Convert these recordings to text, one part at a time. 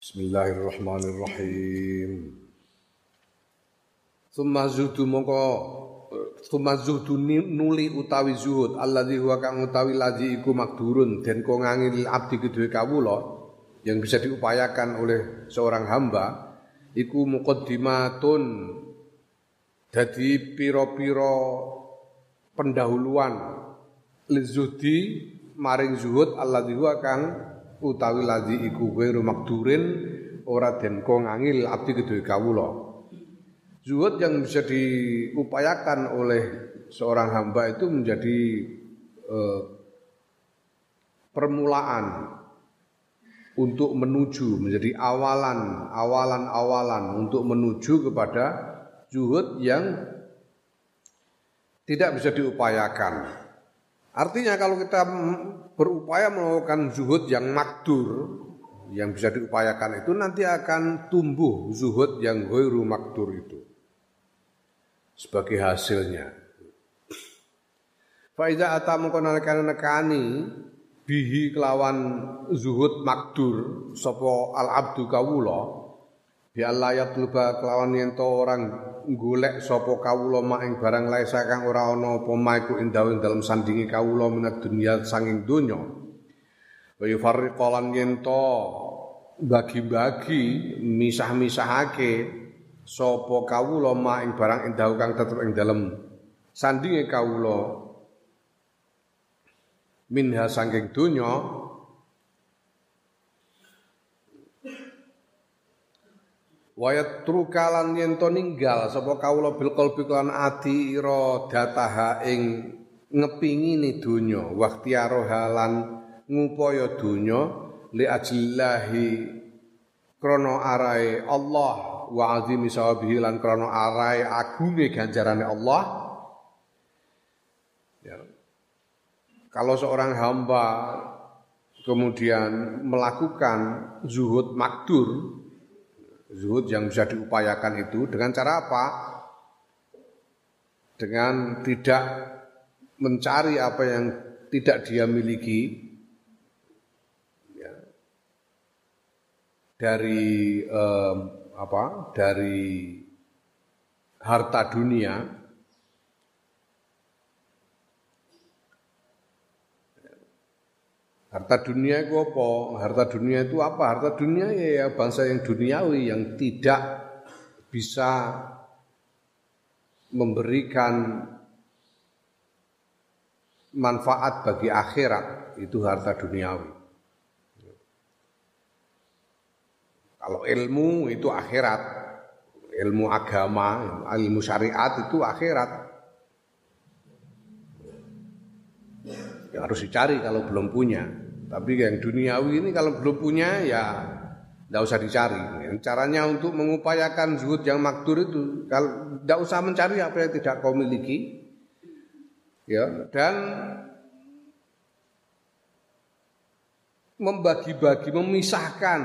Bismillahirrahmanirrahim. Summa zuhdu mongko summa zuhdu nuli utawi zuhud. Alladzi huwa kang utawi ladzi iku makdurun. Den ko ngangil abdi kedue kawula yang bisa diupayakan oleh seorang hamba iku muqaddimatun. Dadi pira-pira pendahuluan. Lizuhdi maring zuhud alladzi huwa kang utawi ladzi iku ghairu makdurin ora den ko ngangil abdi kedue kawula Zuhud yang bisa diupayakan oleh seorang hamba itu menjadi eh, permulaan untuk menuju menjadi awalan awalan awalan untuk menuju kepada zuhud yang tidak bisa diupayakan. Artinya kalau kita berupaya melakukan zuhud yang makdur yang bisa diupayakan itu nanti akan tumbuh zuhud yang ghairu makdur itu sebagai hasilnya. Faiza atamu konalkan nekani bihi kelawan zuhud makdur sopo al abdu kawula bi Allah yatluba kelawan yen orang golek sapa kawula mak ing barang laisa kang ora ana apa maiku indaw dalam sandingi kawula minat dunia sanging donya. Wa yufarriqalan yen bagi-bagi misah-misahake sapa kawula ma ing barang endah kang tetep ing dalem sandinge kawula minha sangking donya wayat trukalan yen to ninggal sapa kawula bil qalbi lan ati ira dataha ing ngepingini donya waktiaro halan ngupaya donya li ajillahi krana arae Allah wa azimi sawabihi lan krana arai agunge ganjarane Allah ya. kalau seorang hamba kemudian melakukan zuhud makdur zuhud yang bisa diupayakan itu dengan cara apa? Dengan tidak mencari apa yang tidak dia miliki. Ya, dari um, apa? Dari harta dunia Harta dunia itu apa? Harta dunia itu apa? Harta dunia ya, ya bangsa yang duniawi yang tidak bisa memberikan manfaat bagi akhirat itu harta duniawi. Kalau ilmu itu akhirat, ilmu agama, ilmu syariat itu akhirat. Ya harus dicari kalau belum punya. Tapi yang duniawi ini kalau belum punya ya tidak usah dicari. Caranya untuk mengupayakan zuhud yang makdur itu kalau tidak usah mencari apa yang tidak kau miliki. Ya, dan membagi-bagi, memisahkan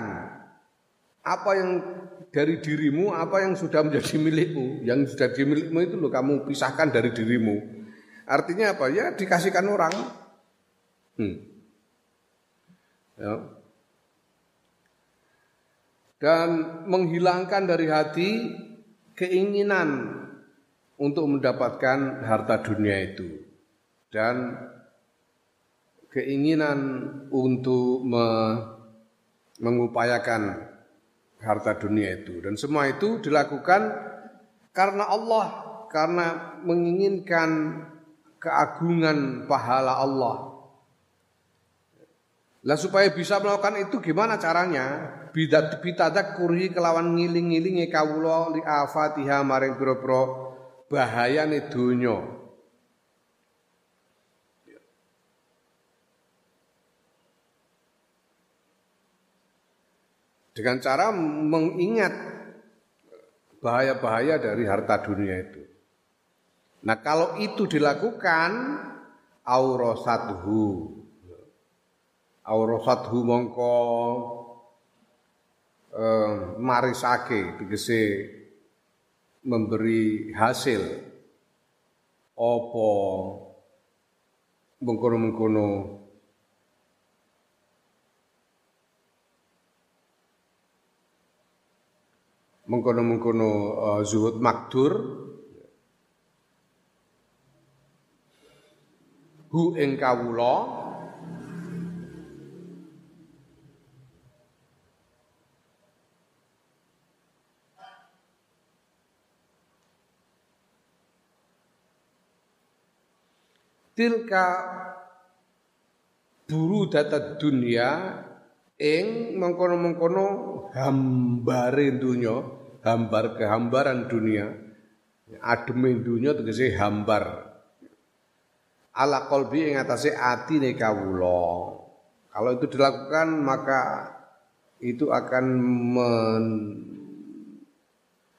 apa yang dari dirimu, apa yang sudah menjadi milikmu, yang sudah di milikmu itu lo kamu pisahkan dari dirimu. Artinya apa? Ya dikasihkan orang. Hmm. Ya. Dan menghilangkan dari hati keinginan untuk mendapatkan harta dunia itu dan keinginan untuk me, mengupayakan harta dunia itu dan semua itu dilakukan karena Allah karena menginginkan keagungan pahala Allah lah supaya bisa melakukan itu gimana caranya? Bidat bitadak kuri kelawan ngiling-ngilingi kawula li afatiha maring pira-pira bahayane donya. Dengan cara mengingat bahaya-bahaya dari harta dunia itu. Nah kalau itu dilakukan aurosathu aurosathu mongko eh, marisake tegese memberi hasil. Opo mengkono-mengkono? Mengkono-mengkono uh, zuhud makdur. Hu ing kawula tilka buru data dunia ing mengkono-mengkono hambare dunya, hambar kehambaran dunia. Ademe dunya tegese hambar. Ala qalbi ing atase atine kawula. Kalau itu dilakukan maka itu akan men,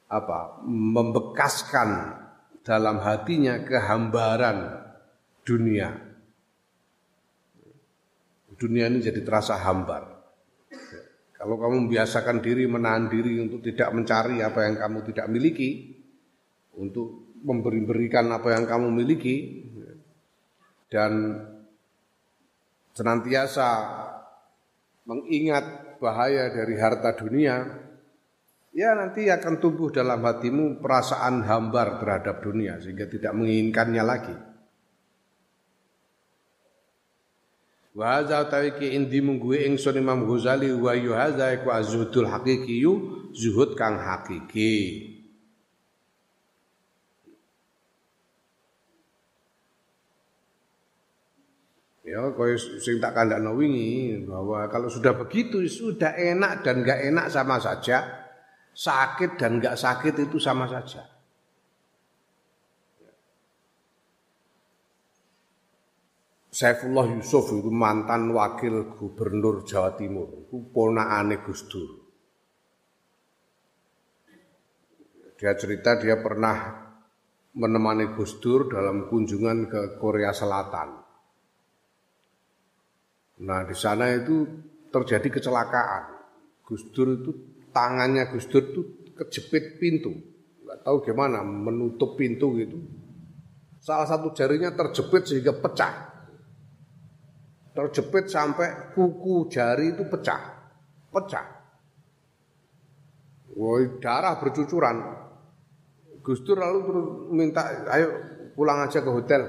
apa, membekaskan dalam hatinya kehambaran dunia. Dunia ini jadi terasa hambar. Kalau kamu membiasakan diri, menahan diri untuk tidak mencari apa yang kamu tidak miliki, untuk memberi-berikan apa yang kamu miliki, dan senantiasa mengingat bahaya dari harta dunia, ya nanti akan tumbuh dalam hatimu perasaan hambar terhadap dunia sehingga tidak menginginkannya lagi. Wa hadza tawiki indi mungguwe ingsun Imam Ghazali wa yu hadza iku azhudul hakiki yu zuhud kang hakiki. Ya, kau sing tak kandakno wingi bahwa kalau sudah begitu sudah enak dan enggak enak sama saja, sakit dan enggak sakit itu sama saja. Saifullah Yusuf itu mantan wakil gubernur Jawa Timur, itu ponakane Gus Dur. Dia cerita dia pernah menemani Gus Dur dalam kunjungan ke Korea Selatan. Nah di sana itu terjadi kecelakaan. Gus Dur itu tangannya Gus Dur itu kejepit pintu, nggak tahu gimana menutup pintu gitu. Salah satu jarinya terjepit sehingga pecah terjepit sampai kuku jari itu pecah. Pecah. Woi, darah bercucuran. Gus Dur lalu terus minta ayo pulang aja ke hotel.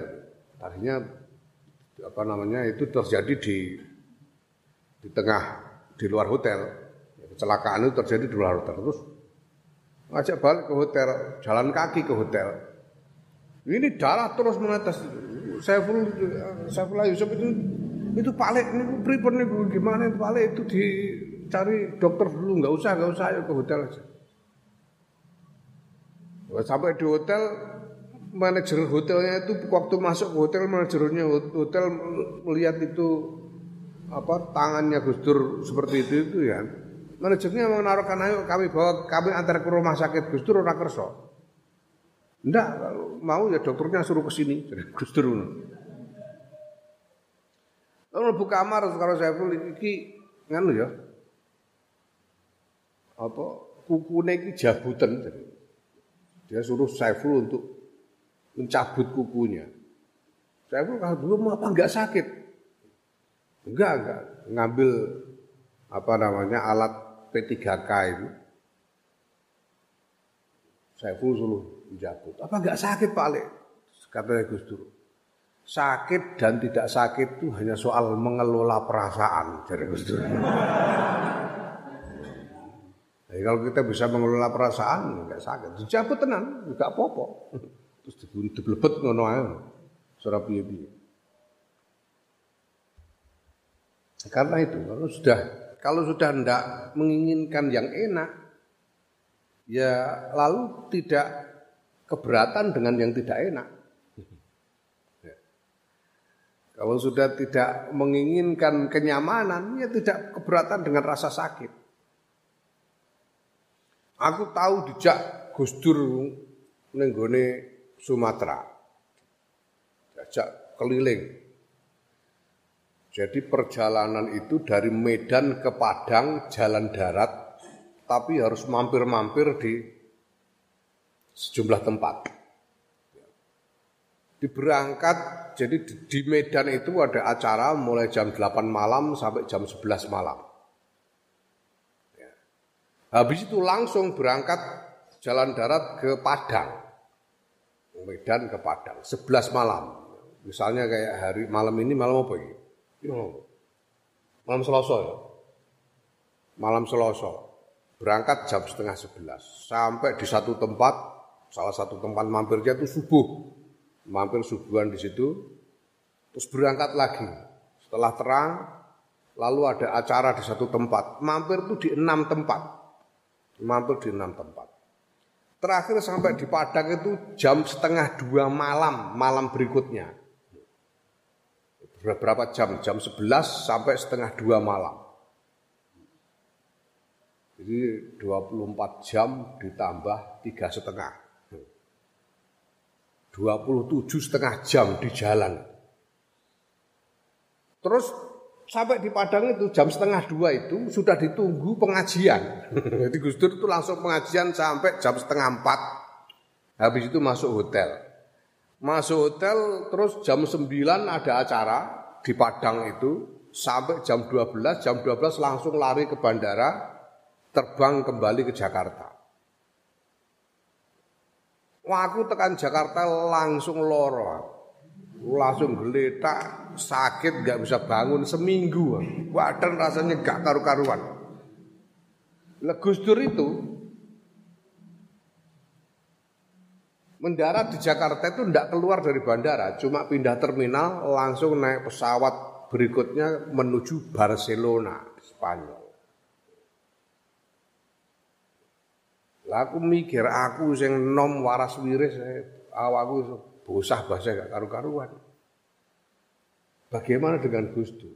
Tadinya apa namanya itu terjadi di di tengah di luar hotel. Kecelakaan itu terjadi di luar hotel. Terus ngajak balik ke hotel, jalan kaki ke hotel. Ini darah terus menetes. Saiful Saifullah Yusuf itu itu paling ini pripun niku? Gimana itu paling itu dicari dokter dulu. Nggak usah nggak usah ayo ke hotel aja. Sampai di hotel manajer hotelnya itu waktu masuk ke hotel manajernya hotel melihat itu apa tangannya Gus Dur seperti itu itu ya. Manajernya mau naruhkan ayo kami bawa kami antar ke rumah sakit Gus Dur ora kerso. Enggak, mau ya dokternya suruh ke sini Gus Dur Lalu buka kamar karo Saiful iki nganu ya. Apa kukune iki jabutan. Dia suruh Saiful untuk mencabut kukunya. Saiful kalau dulu mau apa enggak sakit? Enggak, enggak. Ngambil apa namanya alat P3K itu. Saiful suruh mencabut. Apa enggak sakit Pak Lek? Kata Gus Dur sakit dan tidak sakit itu hanya soal mengelola perasaan Dur. Jadi kalau kita bisa mengelola perasaan enggak sakit, dicabut tenan, enggak apa-apa. Terus diblebet ngono ae. Ora piye-piye. Karena itu kalau sudah kalau sudah hendak menginginkan yang enak ya lalu tidak keberatan dengan yang tidak enak. Kalau sudah tidak menginginkan kenyamanan, ya tidak keberatan dengan rasa sakit. Aku tahu dijak Gus Dur nenggone Sumatera. Diajak keliling. Jadi perjalanan itu dari Medan ke Padang jalan darat, tapi harus mampir-mampir di sejumlah tempat diberangkat jadi di Medan itu ada acara mulai jam 8 malam sampai jam 11 malam. Ya. Habis itu langsung berangkat jalan darat ke Padang. Medan ke Padang, 11 malam. Misalnya kayak hari malam ini malam apa ini? Malam Selasa ya. Malam Selasa. Berangkat jam setengah sebelas. Sampai di satu tempat, salah satu tempat mampirnya itu subuh. Mampir subuhan di situ. Terus berangkat lagi. Setelah terang, lalu ada acara di satu tempat. Mampir itu di enam tempat. Mampir di enam tempat. Terakhir sampai di Padang itu jam setengah dua malam, malam berikutnya. Berapa jam? Jam 11 sampai setengah dua malam. Jadi 24 jam ditambah tiga setengah. 27 setengah jam di jalan. Terus sampai di Padang itu jam setengah dua itu sudah ditunggu pengajian. Jadi Gus Dur itu langsung pengajian sampai jam setengah empat. Habis itu masuk hotel. Masuk hotel terus jam sembilan ada acara di Padang itu sampai jam dua belas jam dua belas langsung lari ke bandara terbang kembali ke Jakarta. Wah aku tekan Jakarta langsung loro langsung geletak sakit nggak bisa bangun seminggu badan rasanya gak karu-karuan. Legus Dur itu mendarat di Jakarta itu tidak keluar dari bandara cuma pindah terminal langsung naik pesawat berikutnya menuju Barcelona Spanyol lah aku mikir aku sing nom waras wiris eh, awakku bosah bahasa gak karu-karuan. Bagaimana dengan Gus Dur?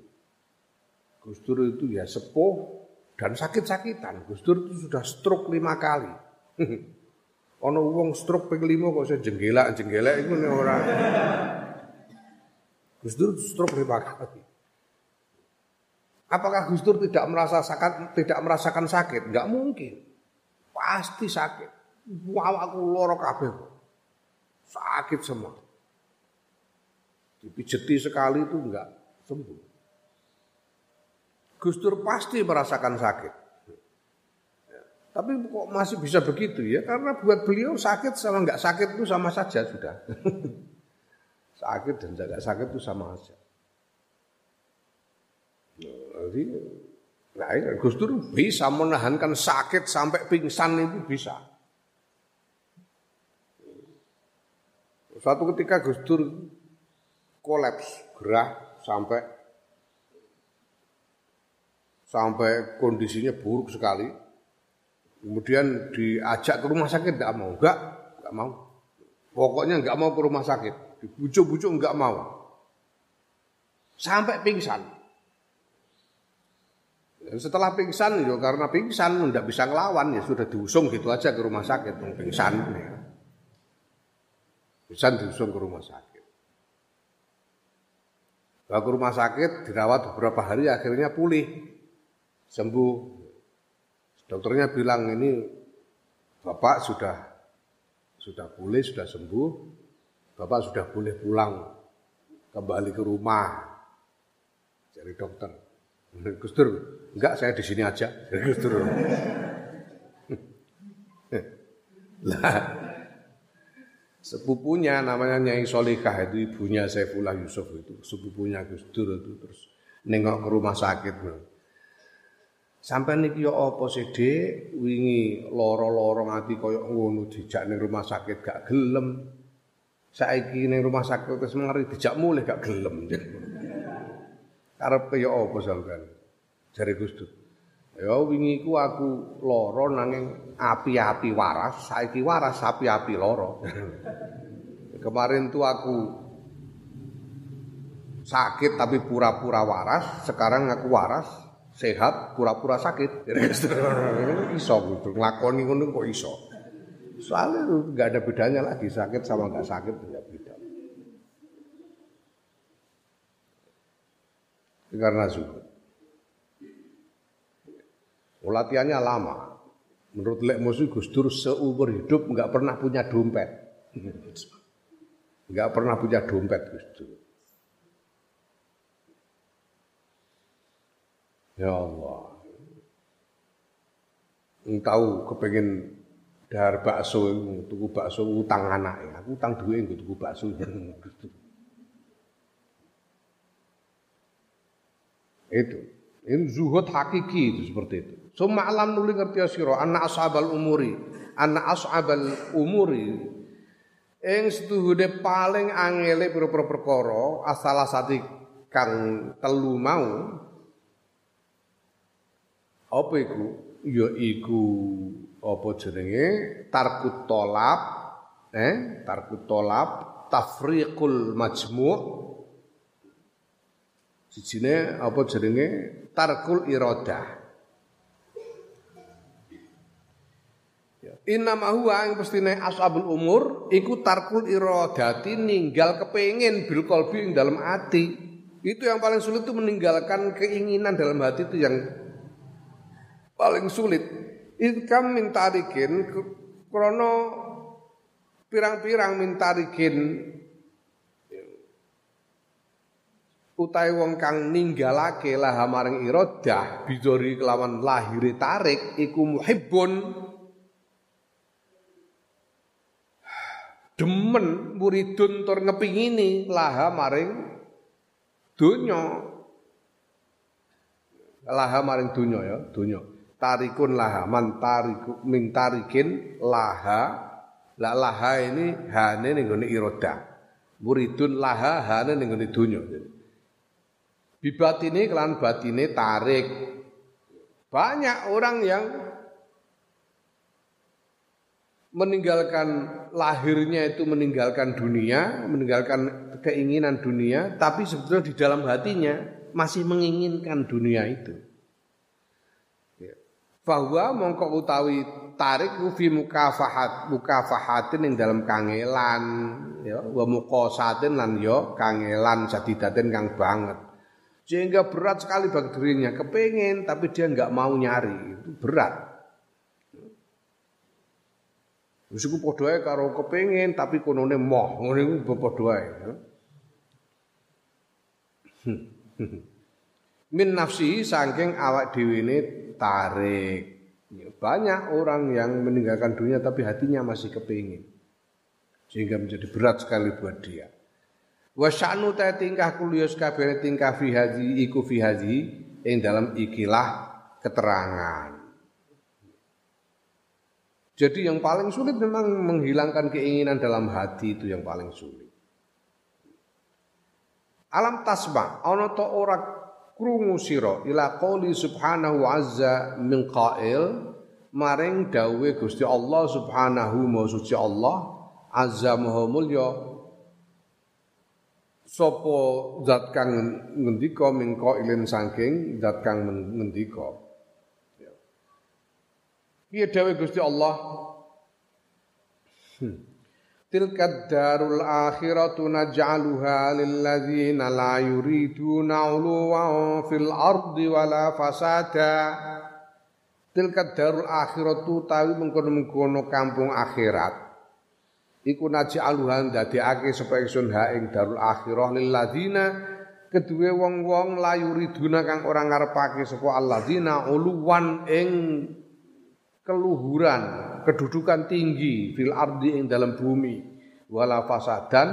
Gus Dur itu ya sepuh dan sakit-sakitan. Gus Dur itu sudah stroke lima kali. ono wong stroke ping lima kok saya jenggelak jenggelak itu nih orang. Gus Dur stroke lima kali. Apakah Gus Dur tidak merasa sakit, tidak merasakan sakit? Enggak mungkin. Pasti sakit. Wah, aku loro kabeh. Sakit semua. Dipijeti sekali itu enggak sembuh. Gus Dur pasti merasakan sakit. Tapi kok masih bisa begitu ya? Karena buat beliau sakit sama enggak sakit itu sama saja sudah. sakit dan enggak sakit itu sama saja. Jadi, nah, Gus Dur bisa menahankan sakit sampai pingsan itu bisa. Suatu ketika Gus Dur kolaps, gerah sampai sampai kondisinya buruk sekali. Kemudian diajak ke rumah sakit tidak mau, enggak, enggak mau. Pokoknya enggak mau ke rumah sakit, dibujuk-bujuk enggak mau. Sampai pingsan. Setelah pingsan, ya karena pingsan tidak bisa ngelawan ya sudah diusung gitu aja ke rumah sakit, pingsan. Ya. Bisa diusung ke rumah sakit. Bawa ke rumah sakit, dirawat beberapa hari, akhirnya pulih, sembuh. Dokternya bilang ini bapak sudah sudah pulih, sudah sembuh, bapak sudah boleh pulang kembali ke rumah. Jadi dokter, Gus Dur, enggak saya di sini aja. Gus Dur. lah, sepupunya namanya Nyai Solikah itu ibunya Saifullah Yusuf itu sepupunya Gus Dur itu terus nengok ke rumah sakit Sampai niki yo apa sih wingi loro-loro ngati koyo ngono dijak ning rumah sakit gak gelem. Saiki ning rumah sakit wis mari dijak mulih gak gelem. Karepe yo apa sampean? Jare Gus Dur. Ya wingi ku aku loro nanging api-api waras, saiki waras api-api loro. Kemarin tuh aku sakit tapi pura-pura waras, sekarang aku waras, sehat, pura-pura sakit. iso gitu, nglakoni ngono kok iso. Soalnya nggak ada bedanya lagi sakit sama nggak sakit tidak beda. Karena zuhud. Latihannya lama. Menurut Lek Musi Gus Dur seumur hidup nggak pernah punya dompet. Nggak pernah punya dompet Gus Dur. Ya Allah. tahu kepengen dahar bakso tuku bakso utang anak aku utang duit nggo tuku bakso itu ini zuhud hakiki itu seperti itu Summa alam nuli ngerti sira anna ashabal umuri. Anna ashabal umuri. Ing setuhude paling angele pira-pira perkara asalah sati kang telu mau apa iku? Ya iku apa jenenge? Tarkut tolab eh? Tarkut tolab tafriqul majmu' sijine apa jenenge? Tarkul iradah Inna huwa yang pestine ashabul umur iku tarkul iradati ninggal kepengin bil qalbi ing dalam hati. Itu yang paling sulit itu meninggalkan keinginan dalam hati itu yang paling sulit. Ikam mintarikin krono pirang-pirang mintarikin utai wong kang ninggalake lah maring iradah bidori kelawan lahiri tarik iku muhibbun demen muridun tur ngepingini laha maring donya. Laha maring donya ya donya. Tarikun laha man tariku min tarikin laha. La laha ini hane ning gone iroda. Muridun laha hane ning gone donya. Bibatine kelan batine tarik. Banyak orang yang meninggalkan lahirnya itu meninggalkan dunia, meninggalkan keinginan dunia, tapi sebetulnya di dalam hatinya masih menginginkan dunia itu. Ya. Bahwa mongko utawi tarik fi mukafahat mukafahatin yang dalam kangelan ya wa muqasatin lan yo ya kangelan sadidaten kang banget sehingga berat sekali bagi dirinya kepengen tapi dia nggak mau nyari itu berat Wis iku padha ae karo kepengin tapi konone moh, ngene iku padha ae. Min nafsi saking awak dhewe ini tarik. Ya, banyak orang yang meninggalkan dunia tapi hatinya masih kepingin. Sehingga menjadi berat sekali buat dia. Wa sya'nu ta tingkah kuliyus kabeh tingkah fi hadhi iku fi hadhi ing dalam ikilah keterangan. Jadi yang paling sulit memang menghilangkan keinginan dalam hati itu yang paling sulit. Alam tasma ana to ora krungu sira ila qouli subhanahu azza min qail maring dawe Gusti Allah subhanahu wa suci Allah azza maha mulya sapa zat kang ngendika min qailin saking zat kang ngendika Piye dawuh Gusti Allah? Hmm. Tilka darul akhiratu naj'aluha lil ladzina la yuriduna 'uluwan fil ardi wala fasada. Tilka darul akhiratu tawi mengkono-mengkono kampung akhirat. Iku naj'aluha ndadekake sapa ingsun ha ing darul akhirah lil ladzina kedue wong-wong la yuriduna kang ora ngarepake sapa alladzina uluwan ing keluhuran, kedudukan tinggi fil ardi ing dalam bumi wala fasadan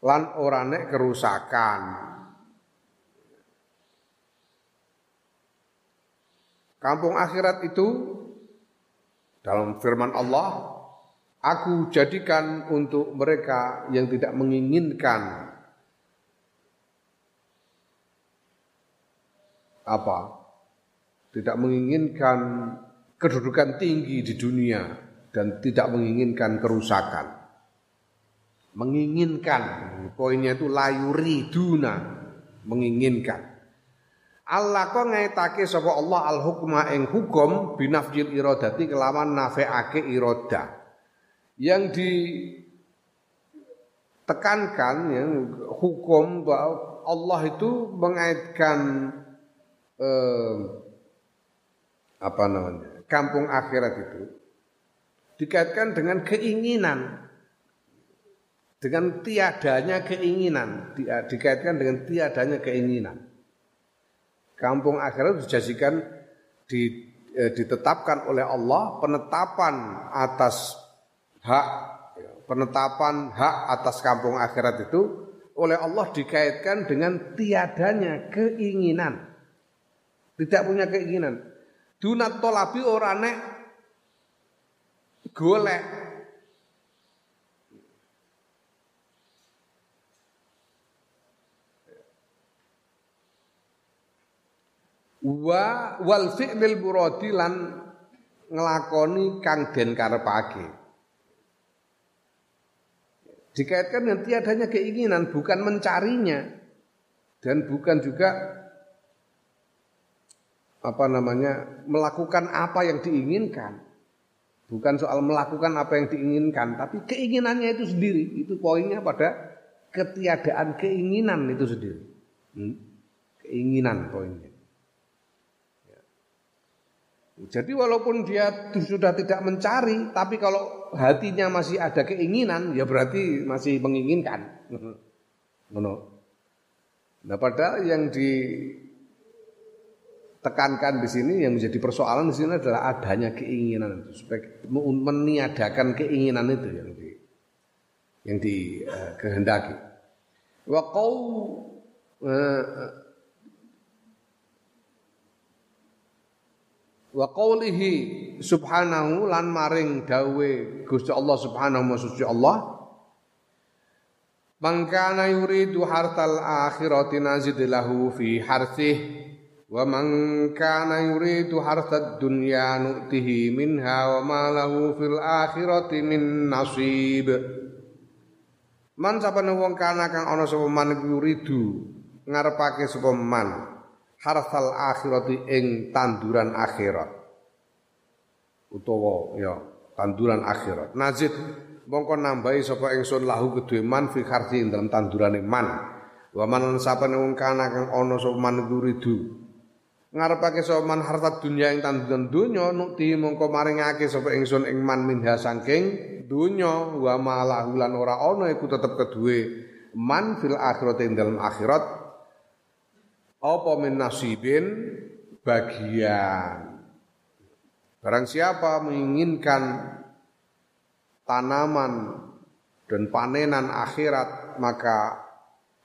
lan ora nek kerusakan. Kampung akhirat itu dalam firman Allah, aku jadikan untuk mereka yang tidak menginginkan apa? Tidak menginginkan kedudukan tinggi di dunia dan tidak menginginkan kerusakan. Menginginkan, poinnya itu layuri duna, menginginkan. Allah kok ngaitake sapa Allah al hukma ing hukum binafjil iradati kelawan nafeake irada. Yang ditekankan ya, hukum bahwa Allah itu mengaitkan eh, apa namanya kampung akhirat itu dikaitkan dengan keinginan dengan tiadanya keinginan dikaitkan dengan tiadanya keinginan kampung akhirat dijadikan di, eh, ditetapkan oleh Allah penetapan atas hak penetapan hak atas kampung akhirat itu oleh Allah dikaitkan dengan tiadanya keinginan. Tidak punya keinginan. Dunat tolabi orane golek wa wal fi'lil muradi lan nglakoni kang den karepake. Dikaitkan dengan tiadanya keinginan, bukan mencarinya dan bukan juga apa namanya melakukan apa yang diinginkan. Bukan soal melakukan apa yang diinginkan, tapi keinginannya itu sendiri. Itu poinnya pada ketiadaan keinginan itu sendiri. Hmm? Keinginan poinnya. Jadi walaupun dia sudah tidak mencari, tapi kalau hatinya masih ada keinginan, ya berarti masih menginginkan. Nah, padahal yang ditekankan di sini yang menjadi persoalan di sini adalah adanya keinginan itu supaya meniadakan keinginan itu yang di yang dikehendaki. Uh, Wa qau uh, wa qawlihi subhanahu lan maring dawe Gusti Allah subhanahu wa suci Allah Mangkana yuridu hartal akhirati nazid lahu fi harsih wa man kana yuridu hartad dunya nu'tihi minha wa ma lahu fil akhirati min nasib. Man sapane wong kana kang ana sapa man yuridu ngarepake sapa man harsal akhirati ing tanduran akhirat. Utawa ya tanduran akhirat. Nazid mongko nambahi sapa ingsun lahu kedue man fi kharsi dalam tandurane man. Wa man sapane wong kana kang ana sapa man guridu ngarepake sapa man harta dunya ing tanduran donya nukti mongko maringake sapa ingsun ing man minha saking donya wa malahu lan ora ana iku tetep kedue man fil akhirati ing dalam akhirat apa min nasibin bagian. Barang siapa menginginkan tanaman dan panenan akhirat maka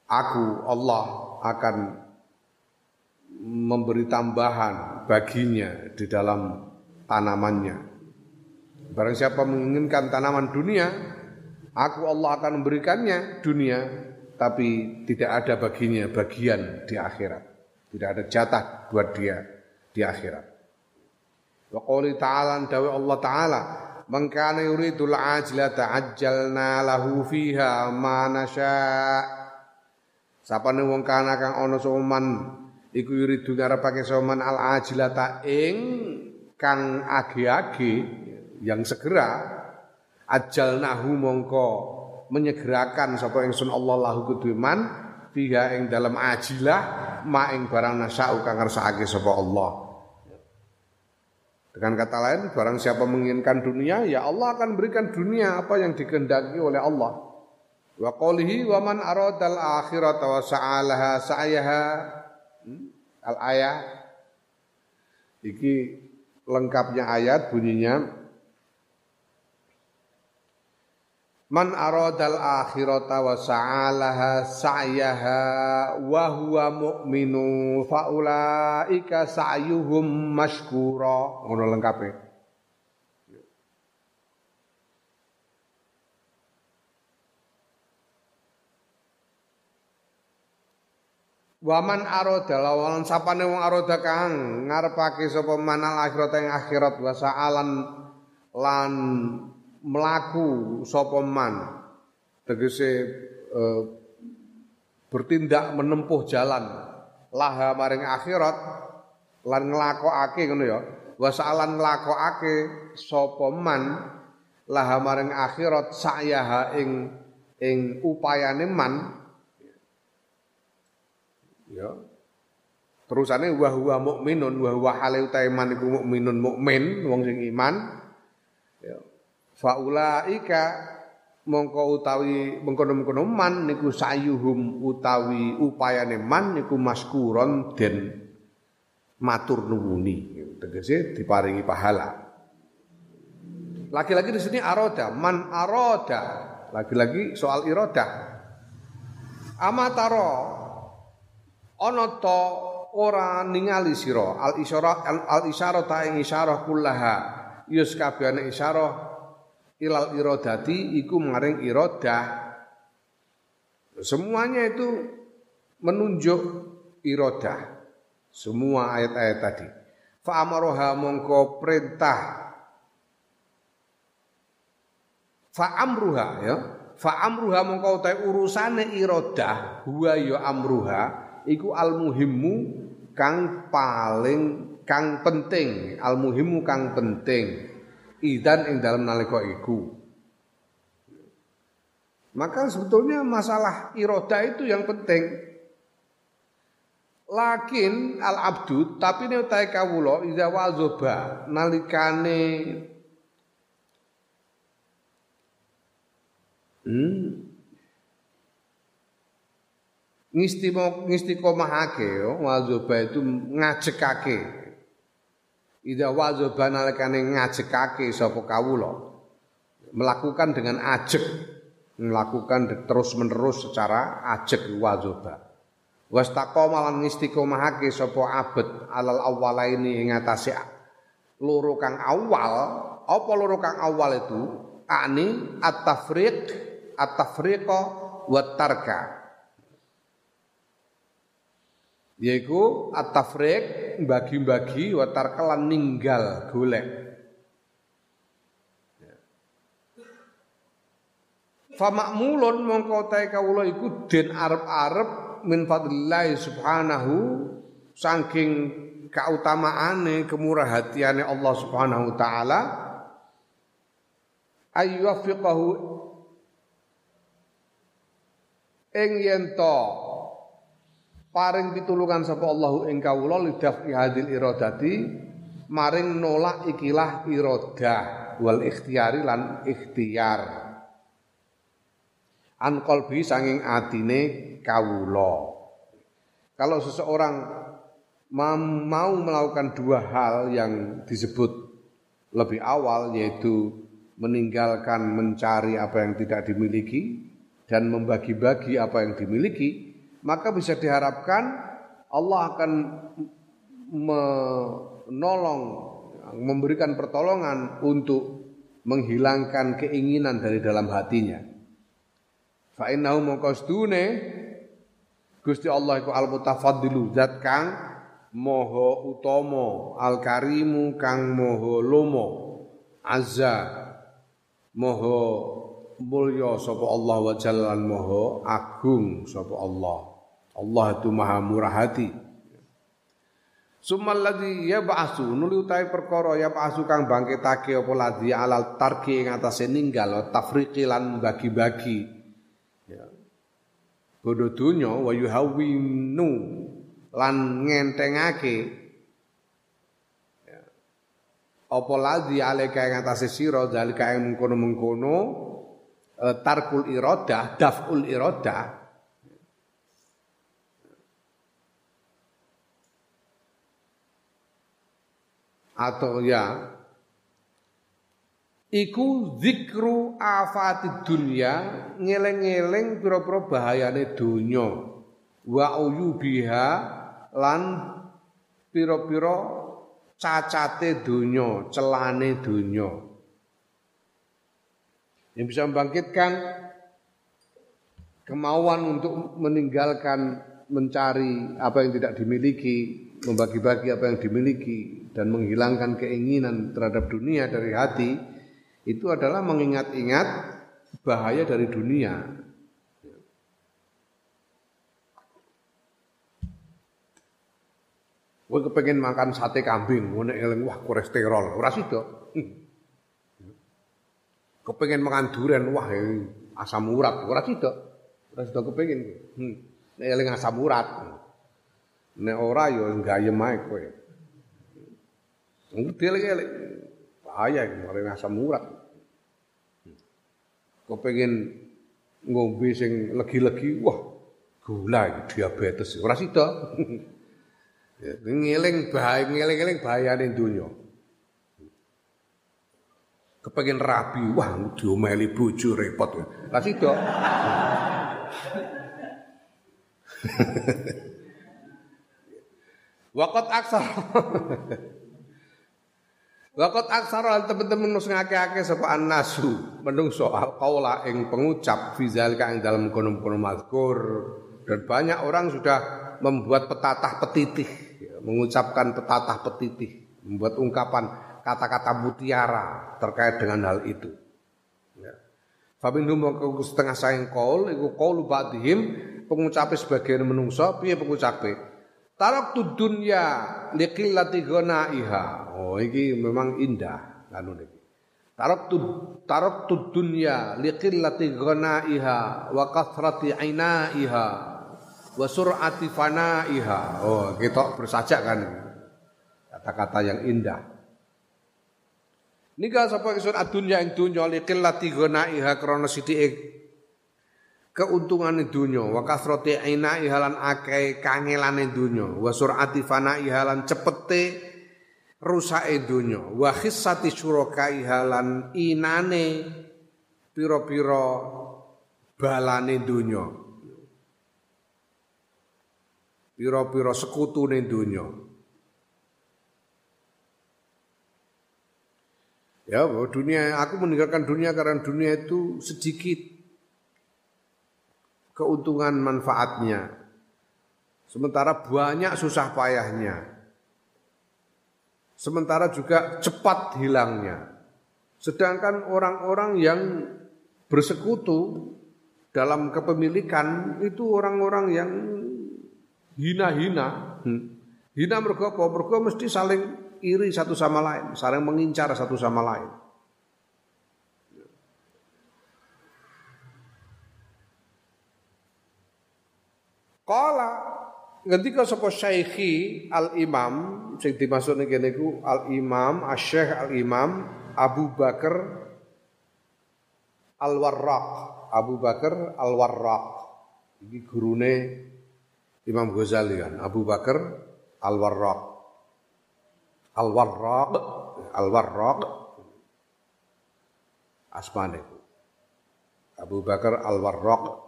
aku Allah akan memberi tambahan baginya di dalam tanamannya. Barang siapa menginginkan tanaman dunia, aku Allah akan memberikannya dunia tapi tidak ada baginya bagian di akhirat. Tidak ada jatah buat dia di akhirat. Wa qouli ta'ala dawe Allah taala Man kana yuridul ajlata ajjalna lahu fiha ma nasya. Sapane wong kana kang ana soman iku yuridu ngarepake soman al ajlata ing kang age-age yang segera ajjalnahu mongko menyegerakan sapa ingsun Allah lahu kuduman fiha ing dalam ajilah ma ing barang nasya'u kang ngersakake sapa Allah. Dengan kata lain, barang siapa menginginkan dunia, ya Allah akan berikan dunia apa yang dikehendaki oleh Allah. Wa qawlihi wa man aradal akhirata wa sa'alaha sa'yaha? Al ayah iki lengkapnya ayat bunyinya Man aradal akhirata wa sa'alaha sa'yaha wa huwa mu'minu faulaika sa'yuhum mashkura. Ngono lengkape Waman aroda lawan sapane wong aroda kang ngarepake sapa manal akhirat ing akhirat wa sa'alan lan melaku sapa man. Tegese e, bertindak menempuh jalan laha maring akhirat lan nglakokake ngono ya. Wasalan nglakokake sapa man laha maring akhirat sa'yaha ing ing upayane man ya. Terusane wa huwa mukminun wa huwa hale man iku mukminun mukmin wong sing iman. Ya. Faulaika mongko utawi mengkono-mengkono man niku sayuhum utawi upayane man niku maskuron den matur nuwuni. Tegese diparingi pahala. Lagi-lagi di sini aroda man aroda. Lagi-lagi soal iroda. Amataro ono to ora ningali sira. Al isyara al isyara ta ing isyarah kullaha. Yus kabehane isyarah ilal irodati iku maring irodah semuanya itu menunjuk irodah semua ayat-ayat tadi. Fa'amaroha mongko perintah. Fa'amruha ya. Fa'amruha mongko utai urusane irodah Huwa ya amruha Iku almuhimmu kang paling kang penting. Almuhimmu kang penting. Idan ing dalam nalika iku. Maka sebetulnya masalah irodah itu yang penting. Lakin al abdu tapi ini utai kawulo idza wazoba nalikane hmm, ngistimo ngistiqomahake yo wazoba itu ngajekake idza wazoba nalikane ngajekake sapa kawulo melakukan dengan ajek melakukan terus menerus secara ajek wazoba Wastaqoma lan istiqomahake sapa abet alal awwalaini ing atase loro kang awal, apa loro kang awal itu? Ani at-tafriq, at-tafriqa wa. Yaiku at-tafriq bagi-bagi wa tarka lan ninggal golek. Fa makmulun mongko tae kawula iku den arep-arep min fadlillah subhanahu saking kautamaane kemurahatiane Allah Subhanahu wa taala ayyufiqahu ing yen paring pitulungan sapa Allahu ing kawula lidafi hadil iradati maring nolak ikilah iradah wal ikhtiyari lan ikhtiyar an qalbi sanging atine kawula. Kalau seseorang mau melakukan dua hal yang disebut lebih awal yaitu meninggalkan mencari apa yang tidak dimiliki dan membagi-bagi apa yang dimiliki, maka bisa diharapkan Allah akan menolong memberikan pertolongan untuk menghilangkan keinginan dari dalam hatinya. Fa innahu mongko sedune Gusti Allah iku al mutafaddilu zat kang moho utama al karimu kang moho lomo azza moho mulya sapa Allah wa jallan moho agung sapa Allah Allah itu maha murah hati Sumal ladzi yab'asu nuli utahe perkara yab'asu kang bangkitake apa ladzi alal tarki ing atase ninggal tafriqi lan bagi-bagi bodho donya wa yuhawinu lan ngentengake ya. apa ladzi alika ing atase sira zalika ing mengkono-mengkono e, tarkul iradah daful iradah atau ya iku zikru afati dunya ngeleng-ngeleng pira-pira bahayane donya wa uyubiha lan pira-pira cacate donya, celane donya. Yang bisa membangkitkan kemauan untuk meninggalkan mencari apa yang tidak dimiliki, membagi-bagi apa yang dimiliki dan menghilangkan keinginan terhadap dunia dari hati itu adalah mengingat-ingat bahaya dari dunia. Gue kepengen makan sate kambing, gue eling wah kolesterol, ora sida. Kepengen makan durian, wah asam urat, ora sida. Ora sida kepengen. Hmm. Nek eling asam urat. Nek ora ya gayem ae kowe. Ngerti eling bahaya kemarin asam urat. Kepengen ngombe sing legi-legi, wah gula diabetes ora sida. Ya, ngeling bahaya ngeling-eling bahayane dunya. Kepengen rabi, wah diomeli bojo repot. Lah sida. Wakat aksar. Wakat aksar teman-teman nus ngake-ake sapa nasu menungso al qaula ing pengucap fizal kang dalam kono-kono mazkur dan banyak orang sudah membuat petatah petitih mengucapkan petatah petitih membuat ungkapan kata-kata mutiara terkait dengan hal itu. Ya. Fabindum setengah saing kaul iku qaulu ba'dihim pengucape sebagian menungso piye pengucape Tarok tu dunya liqillati iha. Oh iki memang indah anu niki. Tarok tu tarok tu dunya liqillati iha wa kathrati iha wa sur'ati iha. Oh, kita bersajak kan. Kata-kata yang indah. Nika sapa isun adunya ing dunya liqillati iha krana sithik keuntungan dunya wa kasrati aina ihalan akeh kangelane dunya wa surati fana ihalan cepete rusake dunya wa khissati syuraka ihalan inane pira-pira balane dunya pira-pira sekutune dunya Ya, dunia aku meninggalkan dunia karena dunia itu sedikit keuntungan manfaatnya. Sementara banyak susah payahnya. Sementara juga cepat hilangnya. Sedangkan orang-orang yang bersekutu dalam kepemilikan itu orang-orang yang hina-hina. Hmm. Hina mergo apa? Mesti saling iri satu sama lain, saling mengincar satu sama lain. Kala ketika sapa Syekhi Al Imam sing dimaksud niki niku Al Imam Asy-Syaikh Al Imam Abu Bakar Al Warraq Abu Bakar Al Warraq iki gurune Imam Ghazali kan Abu Bakar Al Warraq Al Warraq Al Warraq asmane Abu Bakar Al Warraq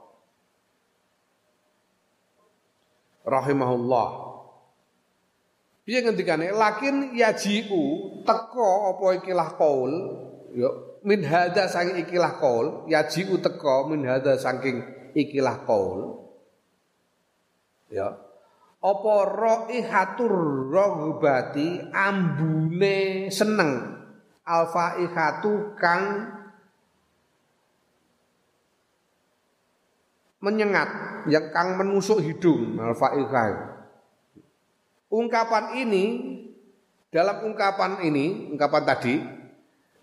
rahimahullah. Piye ngendikane? Lakin yajiu teko apa ikilah qaul? Ya min hadza saking ikilah qaul yajiu teko min hadza saking ikilah qaul. Ya apa raihatur raghbati ambune seneng? Alfaihatu kang menyengat yang kang menusuk hidung al-fa'iqah. Ungkapan ini dalam ungkapan ini, ungkapan tadi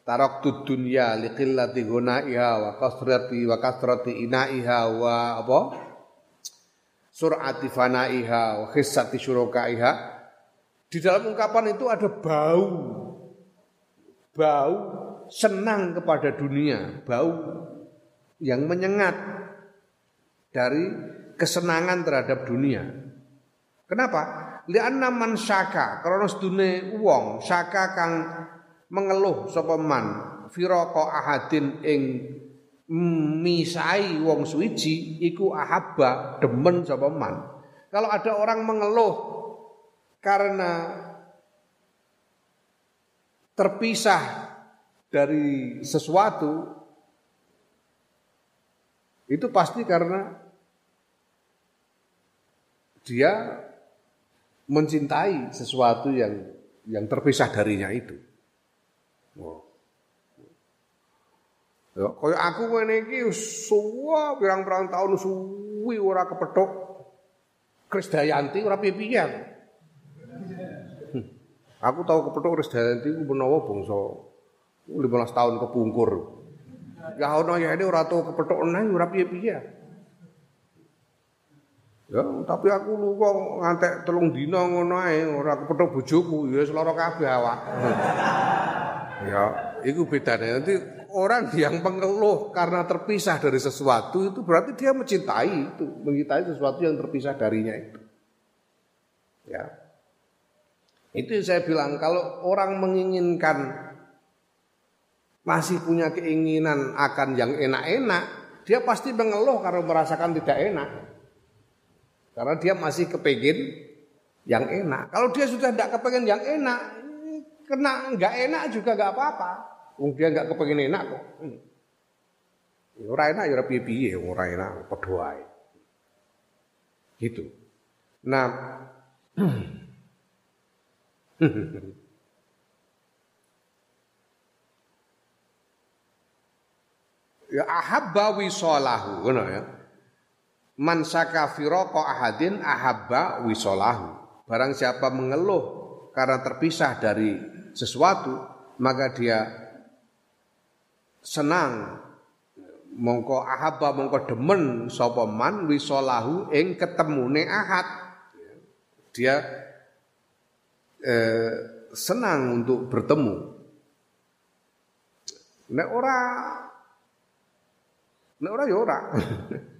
taraktu dunya liqillati ghunaiha wa kasrati wa kasrati inaiha wa apa? sur'ati fanaiha wa khissati syurukaiha. Di dalam ungkapan itu ada bau. Bau senang kepada dunia, bau yang menyengat dari kesenangan terhadap dunia. Kenapa? Lianna man syaka, karena sedune wong syaka kang mengeluh sapa man ahadin ing misai wong suwiji iku ahabba demen sapa. Kalau ada orang mengeluh karena terpisah dari sesuatu itu pasti karena dia mencintai sesuatu yang yang terpisah darinya itu. Oh. Ya, kaya aku ngene iki suwa pirang-pirang tahun suwi ora kepethuk Krisdayanti ora piye-piye. Hmm. Aku tahu kepethuk Krisdayanti ku menawa bangsa 15 tahun kepungkur. Ya ono ya ini ora tau kepethuk nang ora piye-piye. Ya, tapi aku lu kok ngantek telung dina ngono ae ora kepethuk bojoku, ya seloro kabeh awak. ya, itu bedanya. Nanti orang yang mengeluh karena terpisah dari sesuatu itu berarti dia mencintai itu, mencintai sesuatu yang terpisah darinya itu. Ya. Itu yang saya bilang kalau orang menginginkan masih punya keinginan akan yang enak-enak, dia pasti mengeluh karena merasakan tidak enak. Karena dia masih kepingin yang enak. Kalau dia sudah tidak kepingin yang enak, kena nggak enak juga nggak apa-apa. Dia nggak kepingin enak kok. Ya, ora enak ya piye-piye, ora enak padha Gitu. Nah, ya ahabba wisalahu ngono ya. Man saka firaqa ahadin ahabba wisalahu. Barang siapa mengeluh karena terpisah dari sesuatu, maka dia senang mongko ahabba mongko demen sapa man wisalahu ing ketemune ahad. Dia eh, senang untuk bertemu. Nek ora nek ora ya ora.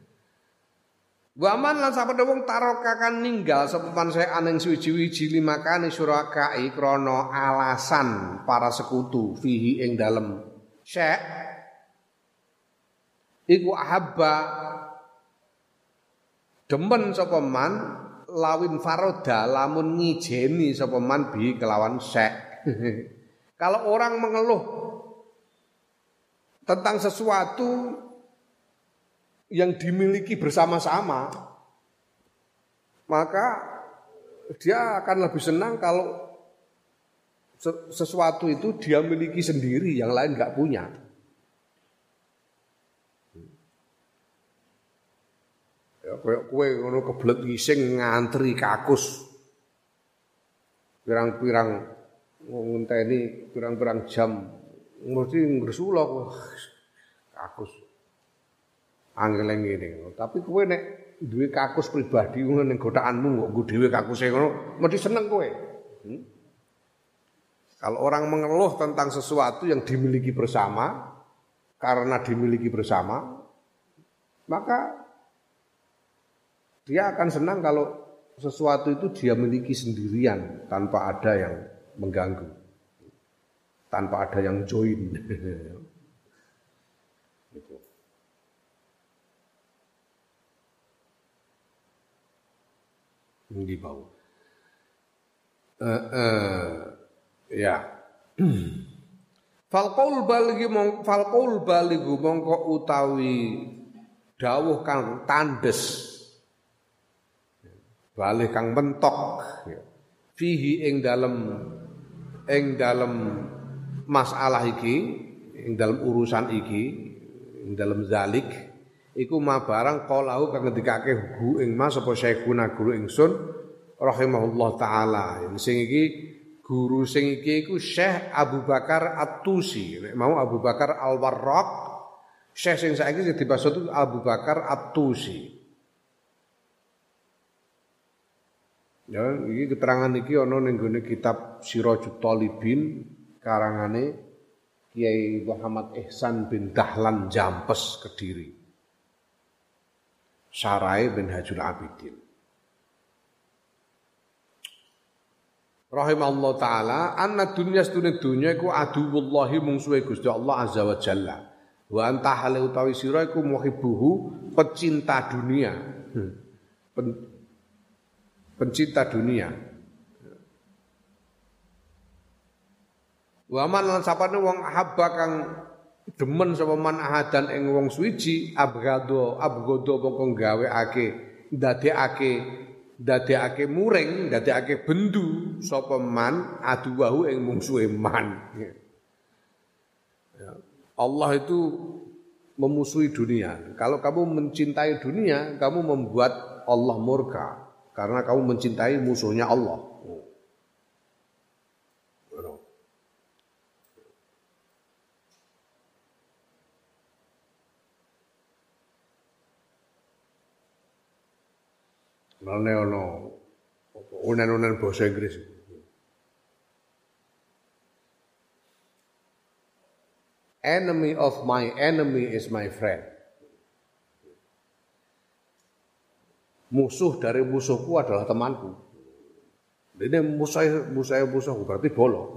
Waman lan sapane wong tarokakan ninggal sepeman saya aning suwiji-wiji limakane surakai krana alasan para sekutu fihi ing dalem syek iku ahabba demen sapa man lawin faroda lamun ngijeni sapa man bi kelawan sek. Kalau orang mengeluh tentang sesuatu yang dimiliki bersama-sama, maka dia akan lebih senang kalau sesuatu itu dia miliki sendiri, yang lain nggak punya. Ya koyo kowe ngono kebelet ngising ngantri kakus. Pirang-pirang ngenteni pirang-pirang jam mesti ngresula kakus. Angel ngene. Tapi kowe nek duwe kakus pribadi ngono ning gotakanmu kok dhewe kakuse ngono mesti seneng kowe. Hmm? Kalau orang mengeluh tentang sesuatu yang dimiliki bersama karena dimiliki bersama, maka dia akan senang kalau sesuatu itu dia miliki sendirian tanpa ada yang mengganggu. Tanpa ada yang join. gitu. Di bawah. Uh, uh, ya. Falqaul baligi mong falqaul baligu mongko utawi dawuh kang tandes Balik kang mentok fihi ing dalem ing dalem masalah iki ing dalem urusan iki ing dalem zalik iku ma barang qalahu kang ngendikake hu ing mas apa syekhuna guru ingsun rahimahullah taala. Sing iki guru sing iki iku Syekh Abu Bakar At-Tusi. Mau Abu Bakar Al-Warraq Syekh sing saiki sing dimaksud Abu Bakar At-Tusi. Ya, ini keterangan iki ana ning kitab Sirajut Talibin karangane Kiai Muhammad Ihsan bin Dahlan Jampes Kediri. Sarai bin Hajul Abidin. Rahimahullah taala anna dunya sedune dunya iku aduwullahi mungsuhe Gusti Allah azza wa jalla. Wa anta hale utawi sira iku muhibbuhu pecinta dunia. Hmm pencinta dunia. Wa man lan sapane wong habba kang demen sapa man ahadan ing wong suwiji abgado abgado mongko gaweake ndadekake ndadekake muring ndadekake bendu sapa man aduwahu ing mungsuhe man. Ya. Allah itu memusuhi dunia. Kalau kamu mencintai dunia, kamu membuat Allah murka karena kamu mencintai musuhnya Allah. Mane ono unen-unen bahasa Inggris. Enemy of my enemy is my friend. Musuh dari musuhku adalah temanku. Ini musuh musuh musuh berarti bolo.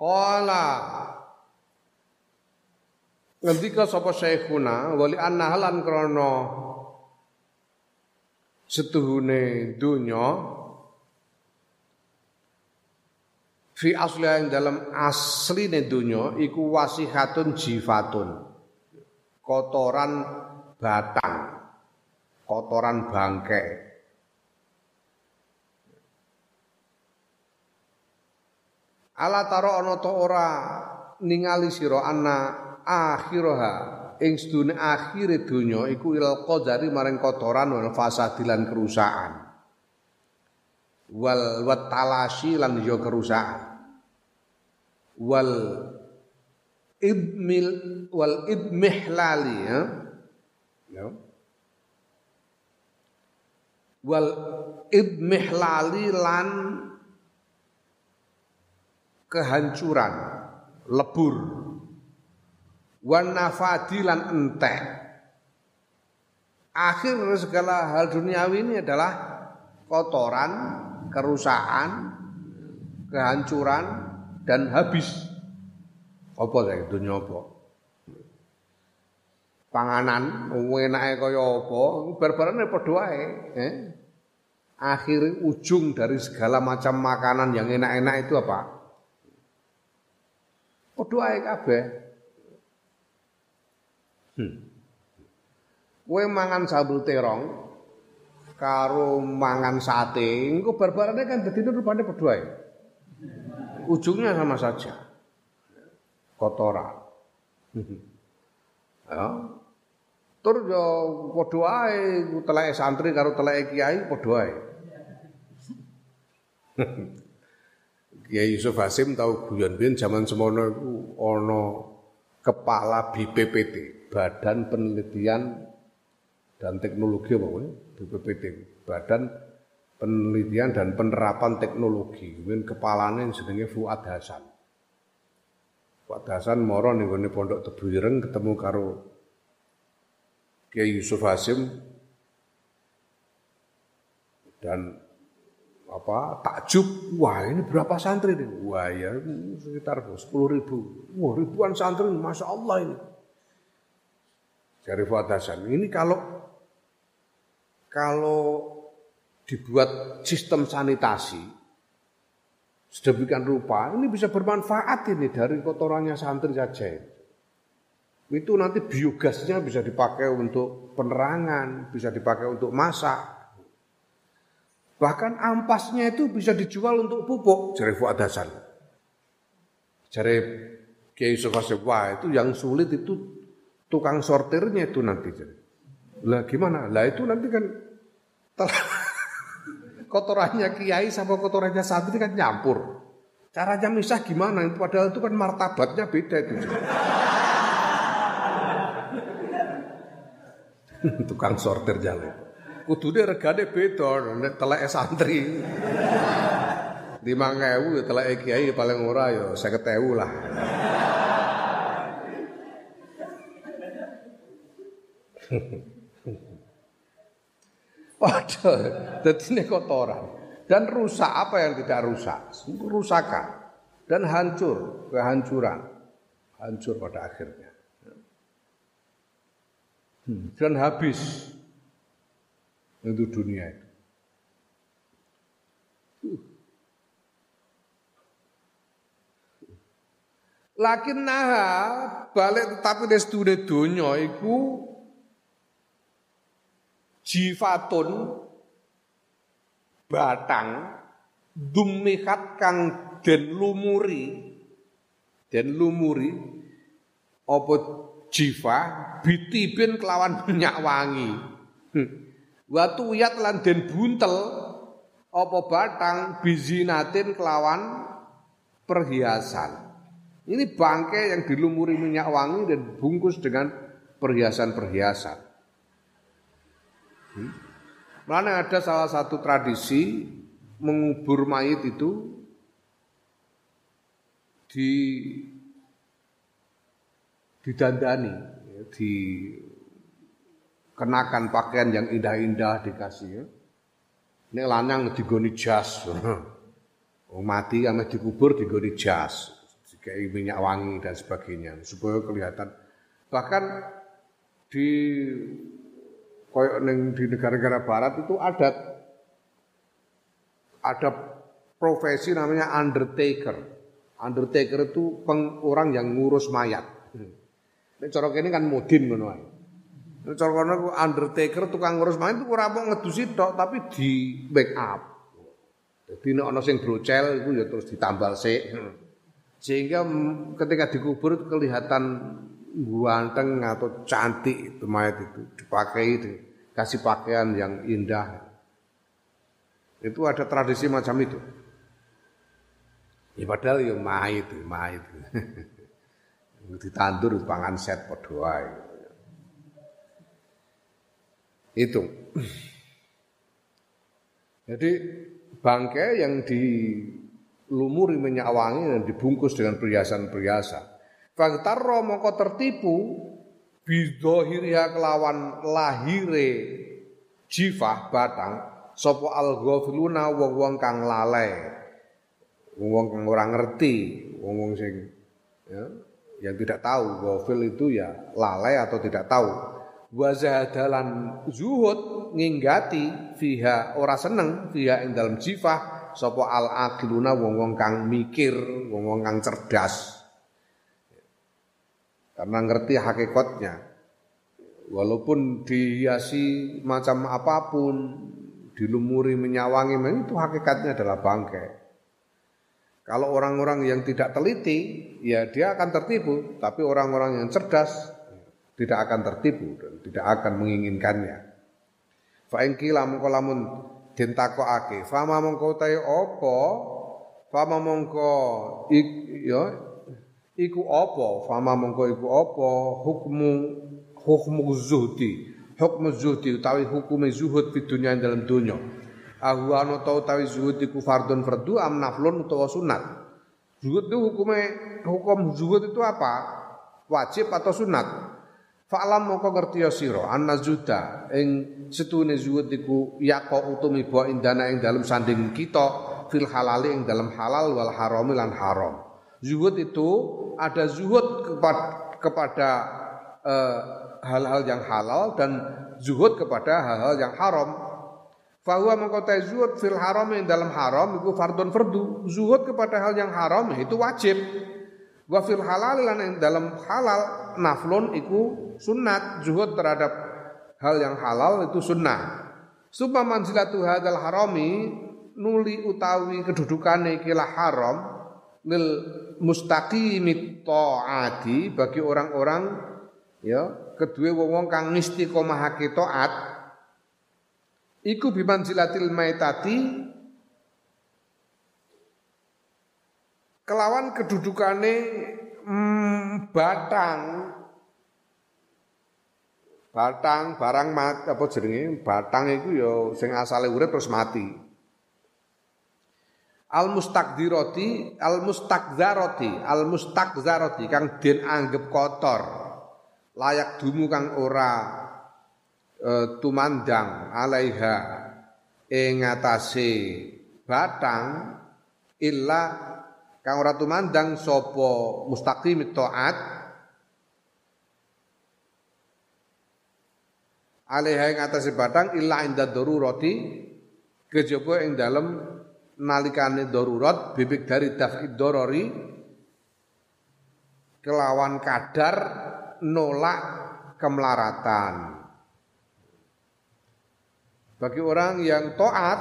Qala. Ngendika sapa syekhuna wali annahalan krana setuhune dunya fi asli dalam asli dunya iku wasihatun jifatun. Kotoran batang kotoran bangke ala taro ana to ora ningali sira anna akhiraha ing sedune akhire donya iku qadari maring kotoran wal fasadilan kerusakan wal watalasi lan yo kerusakan wal ibmil wal ibmihlali ya. ya. Wal ibmihlali lan kehancuran, lebur. Wan nafadi lan entek. Akhir segala hal duniawi ini adalah kotoran, kerusakan, kehancuran, dan habis. Apa saya dunia apa? Panganan enake kaya apa, barbarane wae, eh? Akhir ujung dari segala macam makanan yang enak-enak itu apa? Padha wae kabeh. Hmm. Kowe mangan sambel terong karo mangan sate, engko barbarane kan dadi rupane padha wae. Ujungnya sama saja. Kotoran. ya. Tur yo padha ae teleke santri karo teleke kiai padha ae. Kiai Yusuf Hasim tahu guyon biyen zaman semono ana kepala BPPT, Badan Penelitian dan Teknologi apa BPPT, Badan penelitian dan penerapan teknologi. Kemudian kepalanya jenenge Fuad Hasan. Fuad Hasan moro ning Pondok Tebu Ireng ketemu karo Kiai Yusuf Hasim dan apa takjub? Wah ini berapa santri ini? Wah ya sekitar sepuluh ribu. Wah ribuan santri masya Allah ini. Dari Fuad Hasan ini kalau kalau dibuat sistem sanitasi sedemikian rupa ini bisa bermanfaat ini dari kotorannya santri saja itu nanti biogasnya bisa dipakai untuk penerangan bisa dipakai untuk masak bahkan ampasnya itu bisa dijual untuk pupuk jari Fuad Hasan jari Kiai Yusuf wah itu yang sulit itu tukang sortirnya itu nanti lah gimana lah itu nanti kan kotorannya kiai sama kotorannya santri kan nyampur. Caranya misah gimana? Padahal itu kan martabatnya beda itu. Tukang sortir jalan. Kudune regane beda nek teleke santri. 5000 ya teleke kiai paling ora ya 50000 lah. Padahal jadi ini kotoran dan rusak apa yang tidak rusak? Rusakan dan hancur, kehancuran, hancur pada akhirnya. Hmm, dan habis itu dunia itu. Lakin naha balik tetapi di dunia dunia itu jifatun batang dumihat kang den lumuri den lumuri apa jifa bitibin kelawan minyak wangi hmm. Watu yat lan den buntel apa batang bizinatin kelawan perhiasan ini bangkai yang dilumuri minyak wangi dan bungkus dengan perhiasan-perhiasan Hmm? Ada salah satu tradisi mengubur mayit itu di didandani, ya, dikenakan pakaian yang indah-indah dikasih. Ya. Ini lanang digoni jas. Wong mati ame dikubur digoni jas, dikai minyak wangi dan sebagainya supaya kelihatan. Bahkan di koyok neng di negara-negara barat itu ada ada profesi namanya undertaker. Undertaker itu peng, orang yang ngurus mayat. Ini corok ini kan mudin ae. Cara kono undertaker tukang ngurus mayat itu ora mau ngedusi tok tapi di make up. Jadi nek ana sing brocel itu ya terus ditambal sik. Sehingga ketika dikubur kelihatan ganteng atau cantik itu mayat itu dipakai dikasih pakaian yang indah. Itu ada tradisi macam itu. Ya padahal ya mayat, mayat. Ditandur pangan set padha wae. Itu. Jadi bangkai yang dilumuri minyak wangi dan dibungkus dengan perhiasan-perhiasan. Fagtarro mongko tertipu bidohiriha kelawan lahire jifah batang sopo al ghafiluna wong-wong kang lalai. Wong-wong kang ora ngerti wong-wong sing ya, yang tidak tahu ghafil itu ya lalai atau tidak tahu wa zuhud nginggati fiha ora seneng fiha ing dalam jifah sapa al aqiluna wong-wong kang mikir wong-wong kang cerdas karena ngerti hakikatnya. Walaupun dihiasi macam apa pun, dilumuri menyawangi, itu hakikatnya adalah bangkai. Kalau orang-orang yang tidak teliti, ya dia akan tertipu. Tapi orang-orang yang cerdas tidak akan tertipu dan tidak akan menginginkannya. Fa'ingkila mongko lamun den takokake, fama mongko tae apa? Fama mongko ik, ya iku apa? Fama mongko iku apa? Hukmu hukmu zuhdi. Hukmu zuhdi utawi hukume zuhud di dunia dalam dunia Aku anu tau utawi zuhud iku fardun fardu am naflun utawa sunat. Zuhud itu hukume hukum zuhud itu apa? Wajib atau sunat Fa'lam mongko ngerti ya sira anna zuhda ing setune zuhud iku yaqo utumi ba indana ing dalem sanding kita fil halali ing dalam halal wal harami lan haram Zuhud itu ada zuhud kepada, kepada eh, hal-hal yang halal dan zuhud kepada hal-hal yang haram. Fahuwa mengkotai zuhud fil haram yang dalam haram itu fardun fardu. Zuhud kepada hal yang haram itu wajib. Wa fil halal yang dalam halal naflun itu sunat. Zuhud terhadap hal yang halal itu sunnah. Supaya manzilatu hadal harami nuli utawi kedudukane ikilah haram lil mustaqimit taati bagi orang-orang ya kedua wong-wong kang istiqomahake taat iku bimanzilatil maitati kelawan kedudukane mm, batang. Batang barang mat apa jenenge? Batang iku ya sing asale urip terus mati. Al mustakdiroti al mustakzaroti al kang den anggap kotor layak dumu kang ora e, tumandang alaiha ing batang illa kang ora tumandang sapa mustaqim taat. Alaiha ing atase batang illa inda darurati. Kejaba ing dalem nalikane darurat bibik dari daf'id dorori kelawan kadar nolak kemelaratan. Bagi orang yang toat,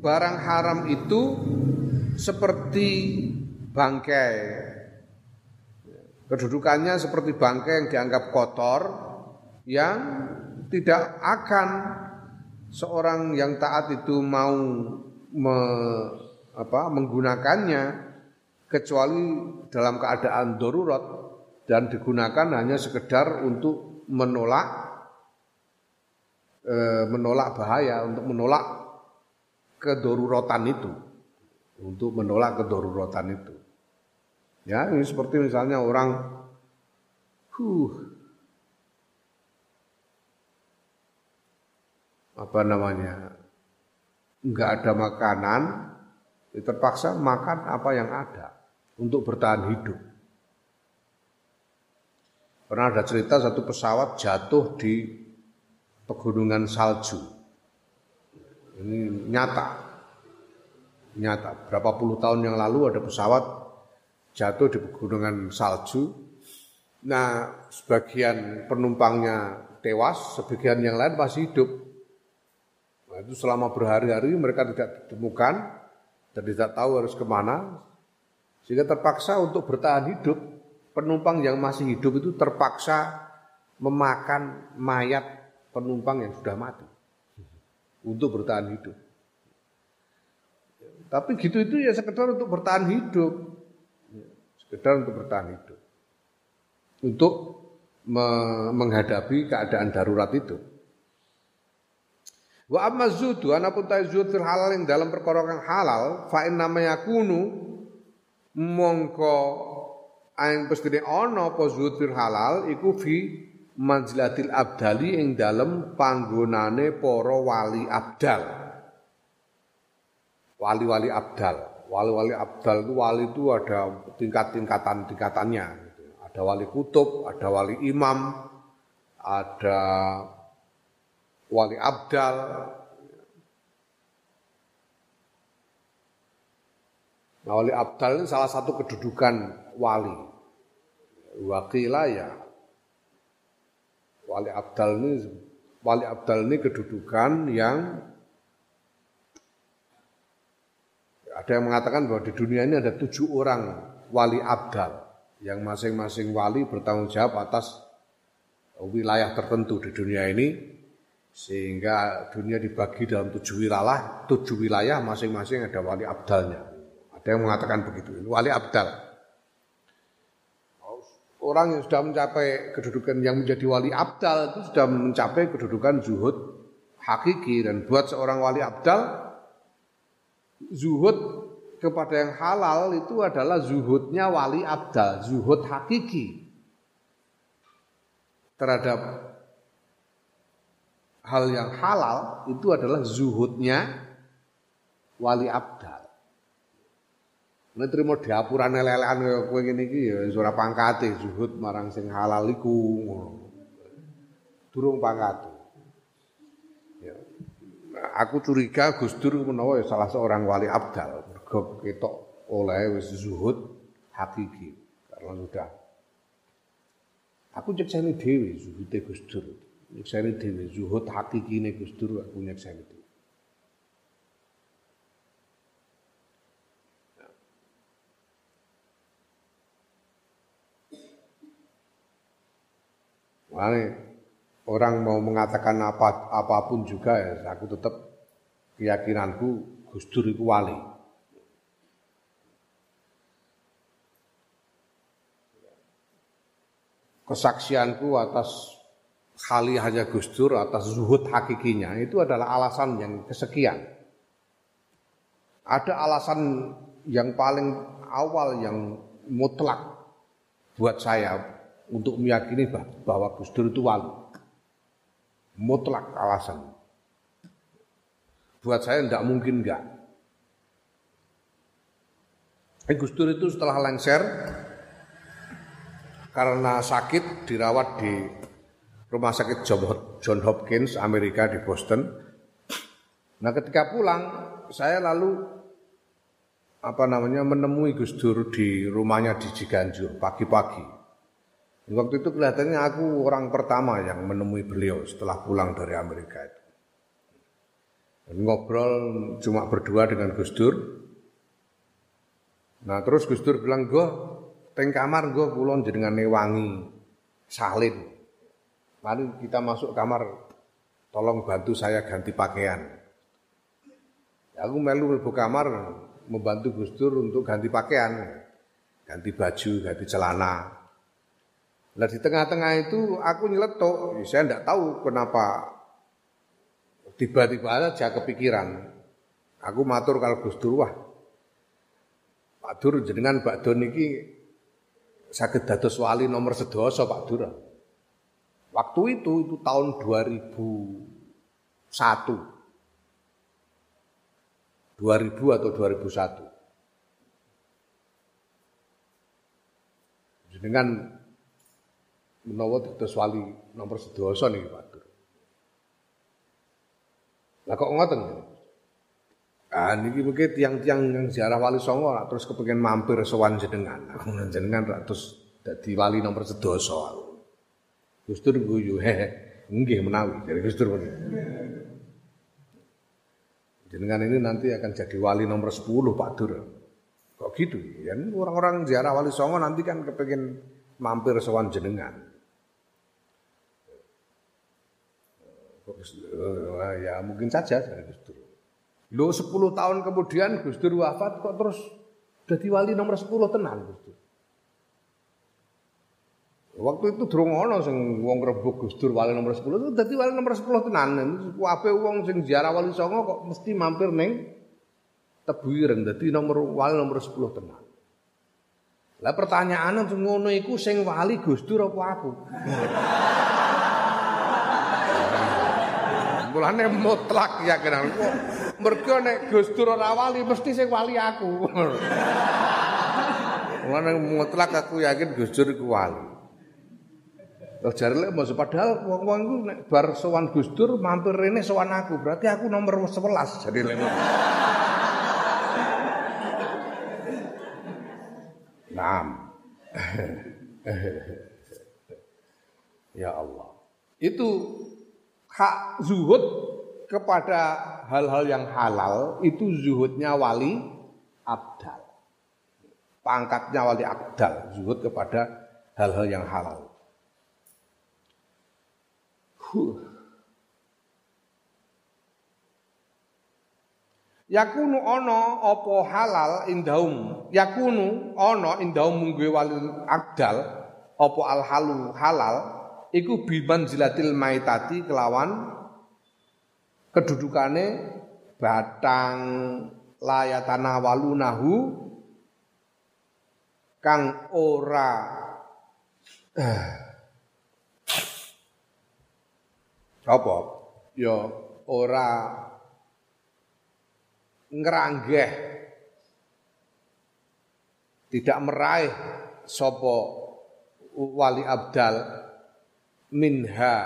barang haram itu seperti bangkai. Kedudukannya seperti bangkai yang dianggap kotor, yang tidak akan seorang yang taat itu mau me, apa, menggunakannya kecuali dalam keadaan darurat dan digunakan hanya sekedar untuk menolak e, menolak bahaya untuk menolak kedaruratan itu untuk menolak kedaruratan itu Ya, ini seperti misalnya orang huh, apa namanya nggak ada makanan terpaksa makan apa yang ada untuk bertahan hidup. Pernah ada cerita satu pesawat jatuh di pegunungan salju. Ini nyata. Nyata. Berapa puluh tahun yang lalu ada pesawat jatuh di pegunungan salju. Nah, sebagian penumpangnya tewas, sebagian yang lain masih hidup. Nah, itu selama berhari-hari mereka tidak ditemukan dan tidak tahu harus ke mana. Sehingga terpaksa untuk bertahan hidup penumpang yang masih hidup itu terpaksa memakan mayat penumpang yang sudah mati untuk bertahan hidup. Tapi gitu itu ya sekedar untuk bertahan hidup. Sekedar untuk bertahan hidup. Untuk me menghadapi keadaan darurat itu. Wa amma zudu anapun ta zuhud fil halal yang dalam perkara halal fa inna yakunu mongko aing pestine ana apa zuhud halal iku fi manzilatil abdali ing dalem panggonane para wali abdal. Wali-wali abdal. Wali-wali abdal itu wali itu ada tingkat-tingkatan tingkatannya. Gitu. Ada wali kutub, ada wali imam, ada wali abdal. Nah, wali abdal ini salah satu kedudukan wali. Wakila ya wali abdal ini wali abdal ini kedudukan yang ada yang mengatakan bahwa di dunia ini ada tujuh orang wali abdal yang masing-masing wali bertanggung jawab atas wilayah tertentu di dunia ini sehingga dunia dibagi dalam tujuh wilayah tujuh wilayah masing-masing ada wali abdalnya. Ada yang mengatakan begitu wali abdal orang yang sudah mencapai kedudukan yang menjadi wali abdal itu sudah mencapai kedudukan zuhud hakiki dan buat seorang wali abdal zuhud kepada yang halal itu adalah zuhudnya wali abdal, zuhud hakiki terhadap hal yang halal itu adalah zuhudnya wali abdal. Nek trimo diapurane lelekan kaya kowe ngene iki ya ora pangkate zuhud marang sing halal iku ngono. Ya. Aku curiga Gus Dur menawa ya salah seorang wali abdal mergo ketok oleh wis zuhud hakiki karena sudah Aku nyekseni dhewe zuhude Gus Dur. Nyekseni dhewe zuhud hakikine Gus Dur aku nyekseni dhewe. Makanya orang mau mengatakan apa apa pun juga ya aku tetap keyakinanku Gus Dur itu wali. Kesaksianku atas kali hanya Gus Dur atas zuhud hakikinya itu adalah alasan yang kesekian. Ada alasan yang paling awal yang mutlak buat saya untuk meyakini bahwa Gus Dur itu wali. Mutlak alasan. Buat saya tidak mungkin enggak. Eh, Gus Dur itu setelah lengser karena sakit dirawat di rumah sakit John Hopkins Amerika di Boston. Nah ketika pulang saya lalu apa namanya menemui Gus Dur di rumahnya di Ciganjur pagi-pagi. Waktu itu kelihatannya aku orang pertama yang menemui beliau setelah pulang dari Amerika itu. Ngobrol cuma berdua dengan Gus Dur. Nah terus Gus Dur bilang, gue teng kamar gue kulon jenengan newangi salin. Mari kita masuk kamar, tolong bantu saya ganti pakaian. Aku melu mlebu kamar membantu Gus Dur untuk ganti pakaian, ganti baju, ganti celana. Nah di tengah-tengah itu aku nyeletuk, saya tidak tahu kenapa tiba-tiba aja kepikiran. Aku matur kalau Gus Dur wah. Pak Dur jenengan Pak Don iki sakit dados wali nomor sedoso Pak Dura. Waktu itu itu tahun 2001. 2000 atau 2001. Dengan menawa dados wali nomor sedoso nih Pak. Lah kok ngoten? Ah niki mungkin tiang-tiang yang ziarah wali songo terus kepengen mampir sowan jenengan. Aku jenengan terus dadi wali nomor sedoso aku. Gus Dur guyu hehe. Nggih menawi dari Gus Dur. Jenengan ini nanti akan jadi wali nomor 10 Pak Dur. Kok gitu? Ya orang-orang ziarah wali songo nanti kan kepengen mampir sowan jenengan. Ya mungkin saja dari Gus Dur. Lo 10 tahun kemudian Gus Dur wafat kok terus jadi wali nomor 10 tenan Gus Dur. Waktu itu durung ana sing wong rebuk Gus Dur wali nomor 10 itu dadi wali nomor 10 tenan. Kabeh wong sing ziarah wali songo kok mesti mampir ning Tebuireng dadi nomor wali nomor 10 tenan. Lah pertanyaan ngono iku sing wali Gus Dur apa aku? Mulane mutlak ya kenal. Mergo nek Gus Dur ora wali mesti sing wali aku. Mulane mutlak aku yakin Gus Dur iku wali. Loh jare lek mesti padahal wong-wong iku nek bar sowan Gus Dur mampir rene sowan aku, berarti aku nomor 11 jadi lek. Naam. ya Allah. Itu hak zuhud kepada hal-hal yang halal itu zuhudnya wali abdal. Pangkatnya wali abdal, zuhud kepada hal-hal yang halal. Huh. Yakunu ono opo halal indahum. Yakunu ono indahum munggu wali abdal opo al halu halal iku biman jilatil maitati kelawan kedudukane batang layatana walunahu kang ora. Eh, apa? Ya ora ngeranggeh. Tidak meraih sopo wali abdal minha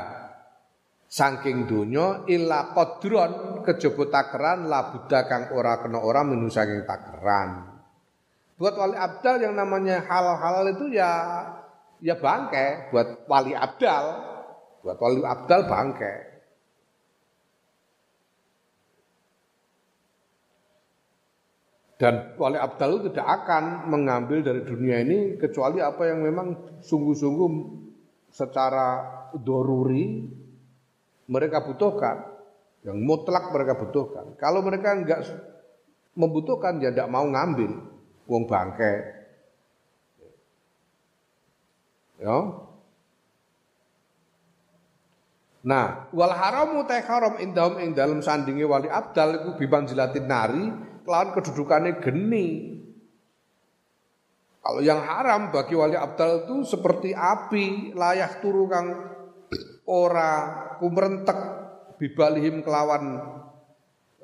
saking donya illa qadron kejaba takeran labuda kang ora kena ora minu saking takeran. Buat wali abdal yang namanya halal-halal itu ya ya bangke buat wali abdal. Buat wali abdal bangke. Dan wali abdal itu tidak akan mengambil dari dunia ini kecuali apa yang memang sungguh-sungguh secara doruri mereka butuhkan, yang mutlak mereka butuhkan. Kalau mereka enggak membutuhkan ya tidak mau ngambil uang bangke. Ya. Nah, wal haramu ta haram indahum ing dalem sandinge wali abdal iku biban jilatin nari kelawan kedudukannya geni. Kalau yang haram bagi wali abdal itu seperti api layak turu kang ora kumrentek bibalihim kelawan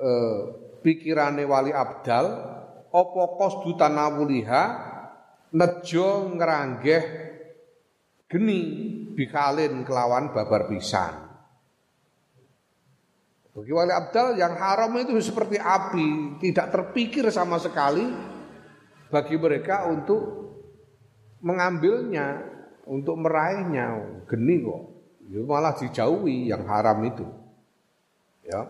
eh, pikirane wali abdal apa qasdu tanawuliha nejo ngranggeh geni bikalin kelawan babar pisan. Bagi wali abdal yang haram itu seperti api, tidak terpikir sama sekali bagi mereka untuk mengambilnya, untuk meraihnya. Geni kok. Ya malah dijauhi yang haram itu. Ya.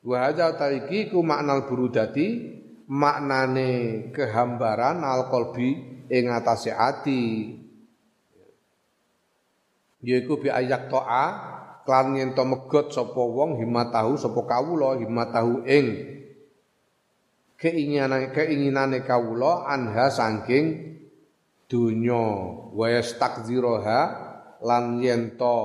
Wa hadza tariqiku maknal burudati maknane kehambaran al qalbi ing atase ati. Yaiku bi ayak to'a klan yen to megot sapa wong himatahu sapa kawula himatahu ing keinginan keinginane kawula anha saking dunya wa yastakdziroha lan yen to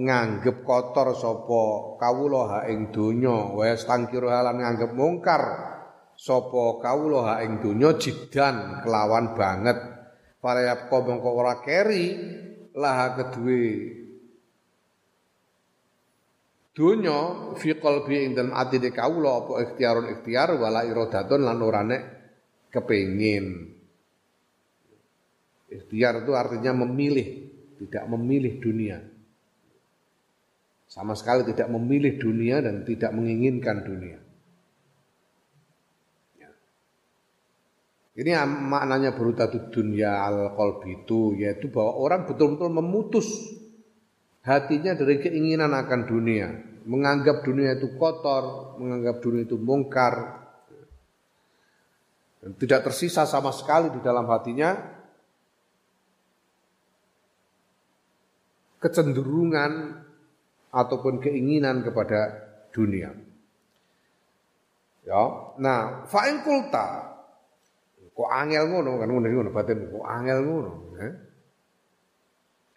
nganggep kotor sapa kawula ha ing donya. Wa yastangkiroha lan nganggep mungkar sapa kawula ha ing donya jidan kelawan banget. Fala kau mongko ora keri laha kedue dunya fi qalbi ing dalem atine kawula apa ikhtiarun ikhtiar wala iradatun lan ora nek kepengin. Ikhtiar itu artinya memilih, tidak memilih dunia. Sama sekali tidak memilih dunia dan tidak menginginkan dunia. Ini maknanya berutatu dunia al itu yaitu bahwa orang betul-betul memutus hatinya dari keinginan akan dunia, menganggap dunia itu kotor, menganggap dunia itu mungkar, dan tidak tersisa sama sekali di dalam hatinya kecenderungan ataupun keinginan kepada dunia. Ya, nah, fa'in kulta Kok angel ngono kan ngono ngono batin kok angel ngono, eh?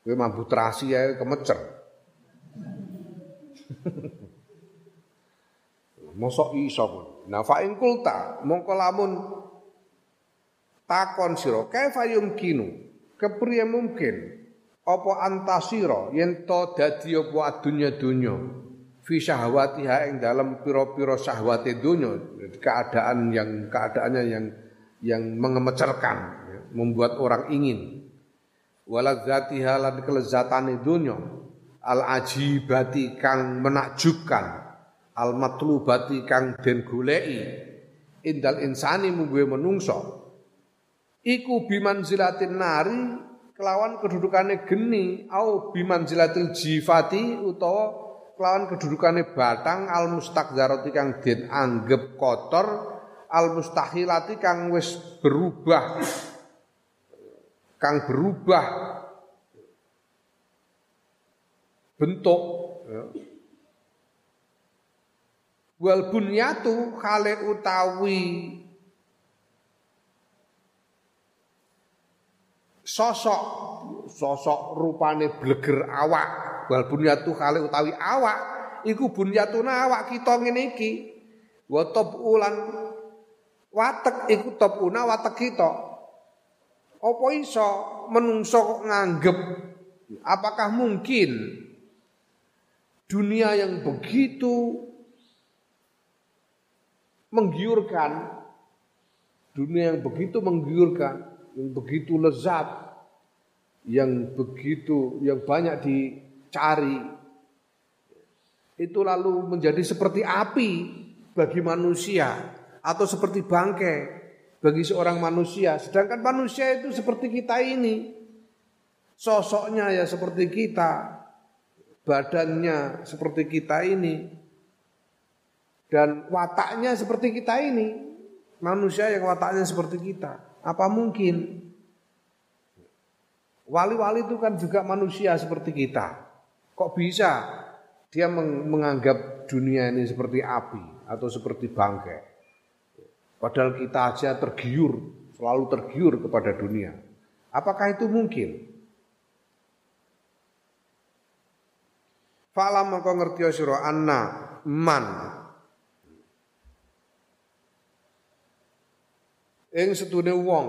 Kowe mampu terasi ae kemecer. Mosok iso pun. Nah fa kulta mongko lamun takon sira kaifa yumkinu kepriye mungkin apa antasira yen to dadi apa adunya-dunya fi syahwatiha ing dalam pira-pira syahwate dunya keadaan yang keadaannya yang yang mengemecerkan, ya, membuat orang ingin. Waladzatiha lan kelezatan dunya al ajibati kang menakjubkan al matlubati kang den goleki indal insani mungguhe menungso. Iku bimanzilatin nari kelawan kedudukane geni au bimanzilatil jifati utawa kelawan kedudukane batang al mustakzarati kang den anggap kotor al mustahilati kang wis berubah kang berubah bentuk ya. wal bunyatu kale utawi sosok sosok rupane bleger awak wal bunyatu kale utawi awak iku bunyatuna awak kita ngene iki wa ulan Watek iku topuna watek kita. Apa iso menungso nganggep apakah mungkin dunia yang begitu menggiurkan dunia yang begitu menggiurkan yang begitu lezat yang begitu yang banyak dicari itu lalu menjadi seperti api bagi manusia atau seperti bangkai bagi seorang manusia. Sedangkan manusia itu seperti kita ini. Sosoknya ya seperti kita. Badannya seperti kita ini. Dan wataknya seperti kita ini. Manusia yang wataknya seperti kita. Apa mungkin? Wali-wali itu kan juga manusia seperti kita. Kok bisa dia menganggap dunia ini seperti api atau seperti bangkai? Padahal kita aja tergiur, selalu tergiur kepada dunia. Apakah itu mungkin? Fa'lam maka ngerti sira anna man. Ing setune wong.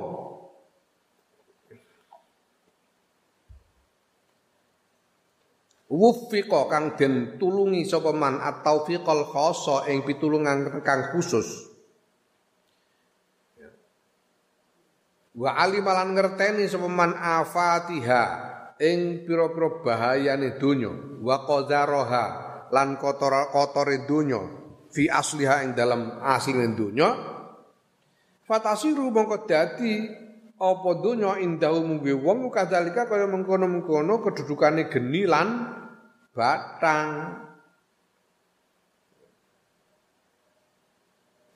Wufiqa kang den tulungi sapa man atau fiqal khassa ing pitulungan kang khusus. Wa alimalan ngerteni sapa man afatiha ing pira-pira bahayane donya wa qadaraha lan kotor kotore donya fi asliha ing dalam asline donya fatasiru mongko dadi apa donya indahu munggu wong kadzalika kaya mengkono-mengkono kedudukane geni lan batang.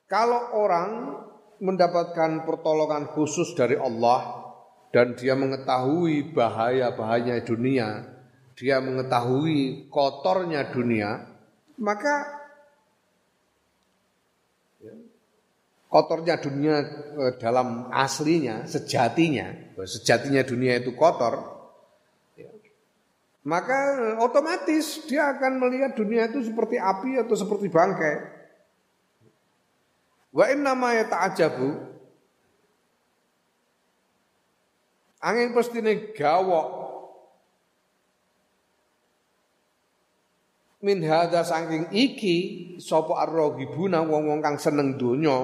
Kalau orang mendapatkan pertolongan khusus dari Allah dan dia mengetahui bahaya-bahaya dunia, dia mengetahui kotornya dunia, maka ya, kotornya dunia e, dalam aslinya, sejatinya, sejatinya dunia itu kotor, ya, maka otomatis dia akan melihat dunia itu seperti api atau seperti bangkai. Wa inna ma yata'ajabu Angin pestine gawok. Min hadza saking iki sapa arrohibuna wong-wong kang seneng donya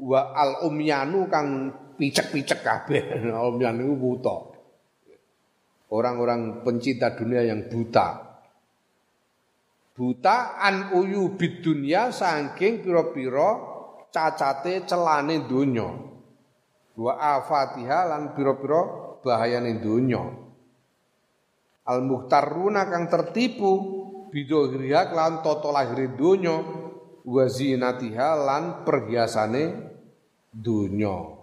wa al umyanu kang picek-picek kabeh. Umyan iku buta. Orang-orang pencinta dunia yang buta. Buta an uyu bid dunya saking pira-pira cacate celane donya. Wa afatiha lan pira-pira bahayane donya. Al muhtaruna kang tertipu bidohriha lan toto lahir donya wa zinatiha lan perhiasane donya.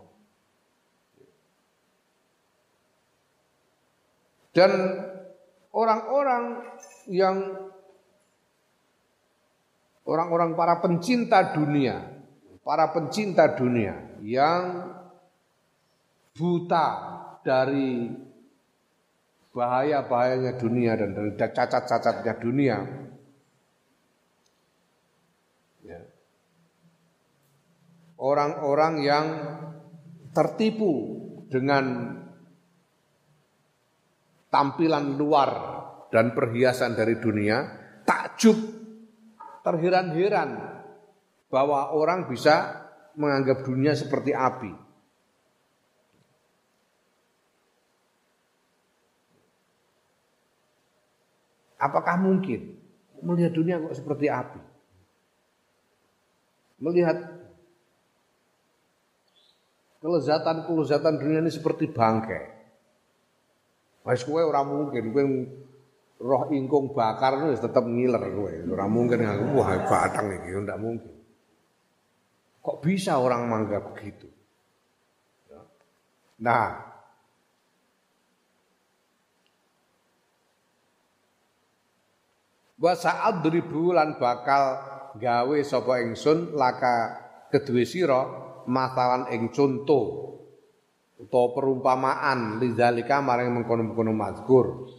Dan orang-orang yang orang-orang para pencinta dunia, para pencinta dunia yang buta dari bahaya-bahayanya dunia dan dari cacat-cacatnya dunia. Ya. Orang-orang yang tertipu dengan tampilan luar dan perhiasan dari dunia, takjub, terheran-heran bahwa orang bisa menganggap dunia seperti api. Apakah mungkin melihat dunia kok seperti api? Melihat kelezatan-kelezatan dunia ini seperti bangkai. Wes kowe ora mungkin kowe roh ingkung bakar itu tetap ngiler kowe. Ora mungkin aku wah batang iki ndak mungkin. Kok bisa orang menganggap begitu? Nah, wa sa'adribu lan bakal gawe sapa ingsun laka kedue sira masalan ing conto utawa perumpamaan lidzalika maring mengkono-mengkono mazkur.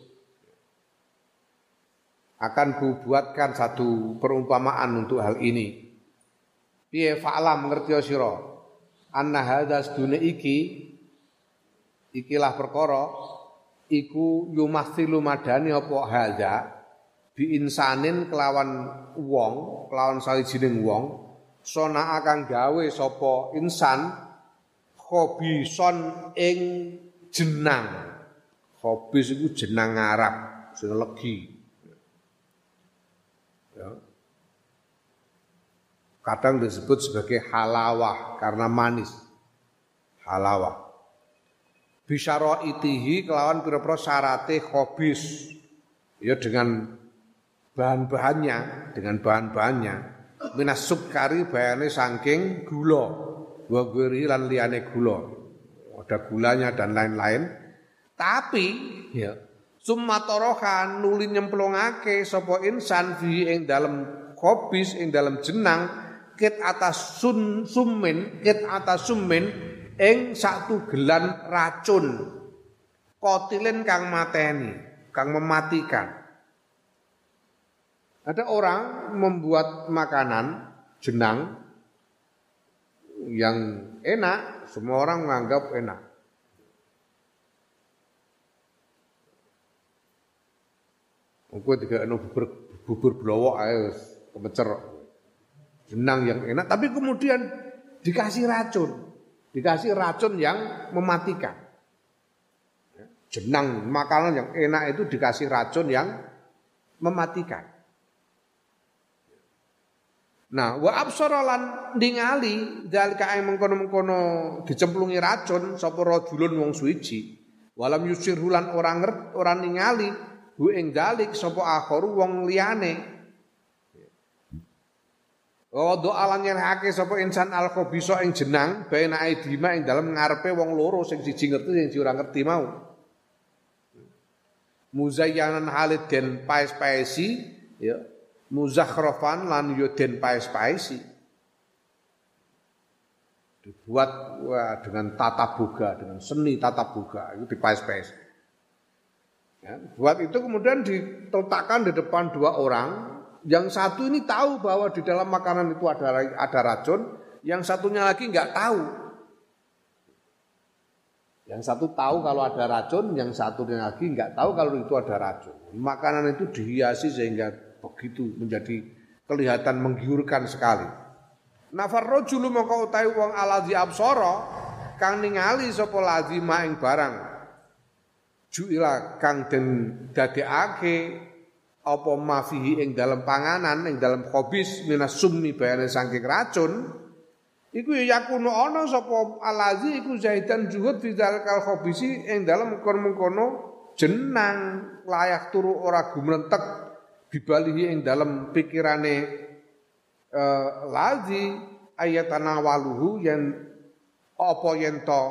Akan kubuatkan satu perumpamaan untuk hal ini. Piye fa'lam ngerti sira? Anna hadas dune iki ikilah perkara iku yumathilu madani apa hadza bi insanin kelawan wong, kelawan sawijining wong, sona akan gawe sapa insan khobison ing jenang. Khobis iku jenang Arab sing legi. Ya. Kadang disebut sebagai halawah karena manis. Halawah. Bisyara itihi kelawan pira-pira syarate khobis. Ya dengan bahan-bahannya dengan bahan-bahannya. Minas sukari bayane saking gula. Wa lan liyane gula. Ada gulanya dan lain-lain. Tapi ya. Summa torohan nuli nyemplungake sapa insan fi ing dalam kopis ing dalam jenang kit atas sun sumin kit atas sumin ing satu gelan racun. Kotilen kang mateni kang mematikan ada orang membuat makanan jenang yang enak, semua orang menganggap enak. Mungkin tiga anu bubur bubur blowo ayo kemecer jenang yang enak, tapi kemudian dikasih racun, dikasih racun yang mematikan. Jenang makanan yang enak itu dikasih racun yang mematikan. Nah, wa absara lan ningali dalika ing mengkono-mengkono dicemplungi racun sapa rajulun wong suwiji. Walam yusir hulan ora ngert ora ningali hu ing dalik sapa akharu wong liyane. Wa doa lan nyerahake sapa insan al khabisa ing jenang baina aidima ing dalem ngarepe wong loro sing siji ngerti sing ora ngerti mau. Muzayyanan halid den paes-paesi ya muzakhrafan lan yoden paes-paesi. Dibuat wah, dengan tata boga, dengan seni tata boga, itu dipaes-paes. Ya, buat itu kemudian diletakkan di depan dua orang, yang satu ini tahu bahwa di dalam makanan itu ada ada racun, yang satunya lagi nggak tahu. Yang satu tahu kalau ada racun, yang satu lagi nggak tahu kalau itu ada racun. Makanan itu dihiasi sehingga begitu menjadi kelihatan menggiurkan sekali. Nafar rojulu mongko utawi wong alazi absara kang ningali sapa lazi maing barang. Juila kang den dadekake apa mafihi ing dalam panganan ing dalam khobis minas summi bayane saking racun Iku ya yakunu ana sapa alazi iku zaidan juhud fi kal khabisi ing dalem mengkono jenang layak turu ora gumrentek dibalihi ing dalem pikirane uh, lazi ayatana waluhu yen apa yen to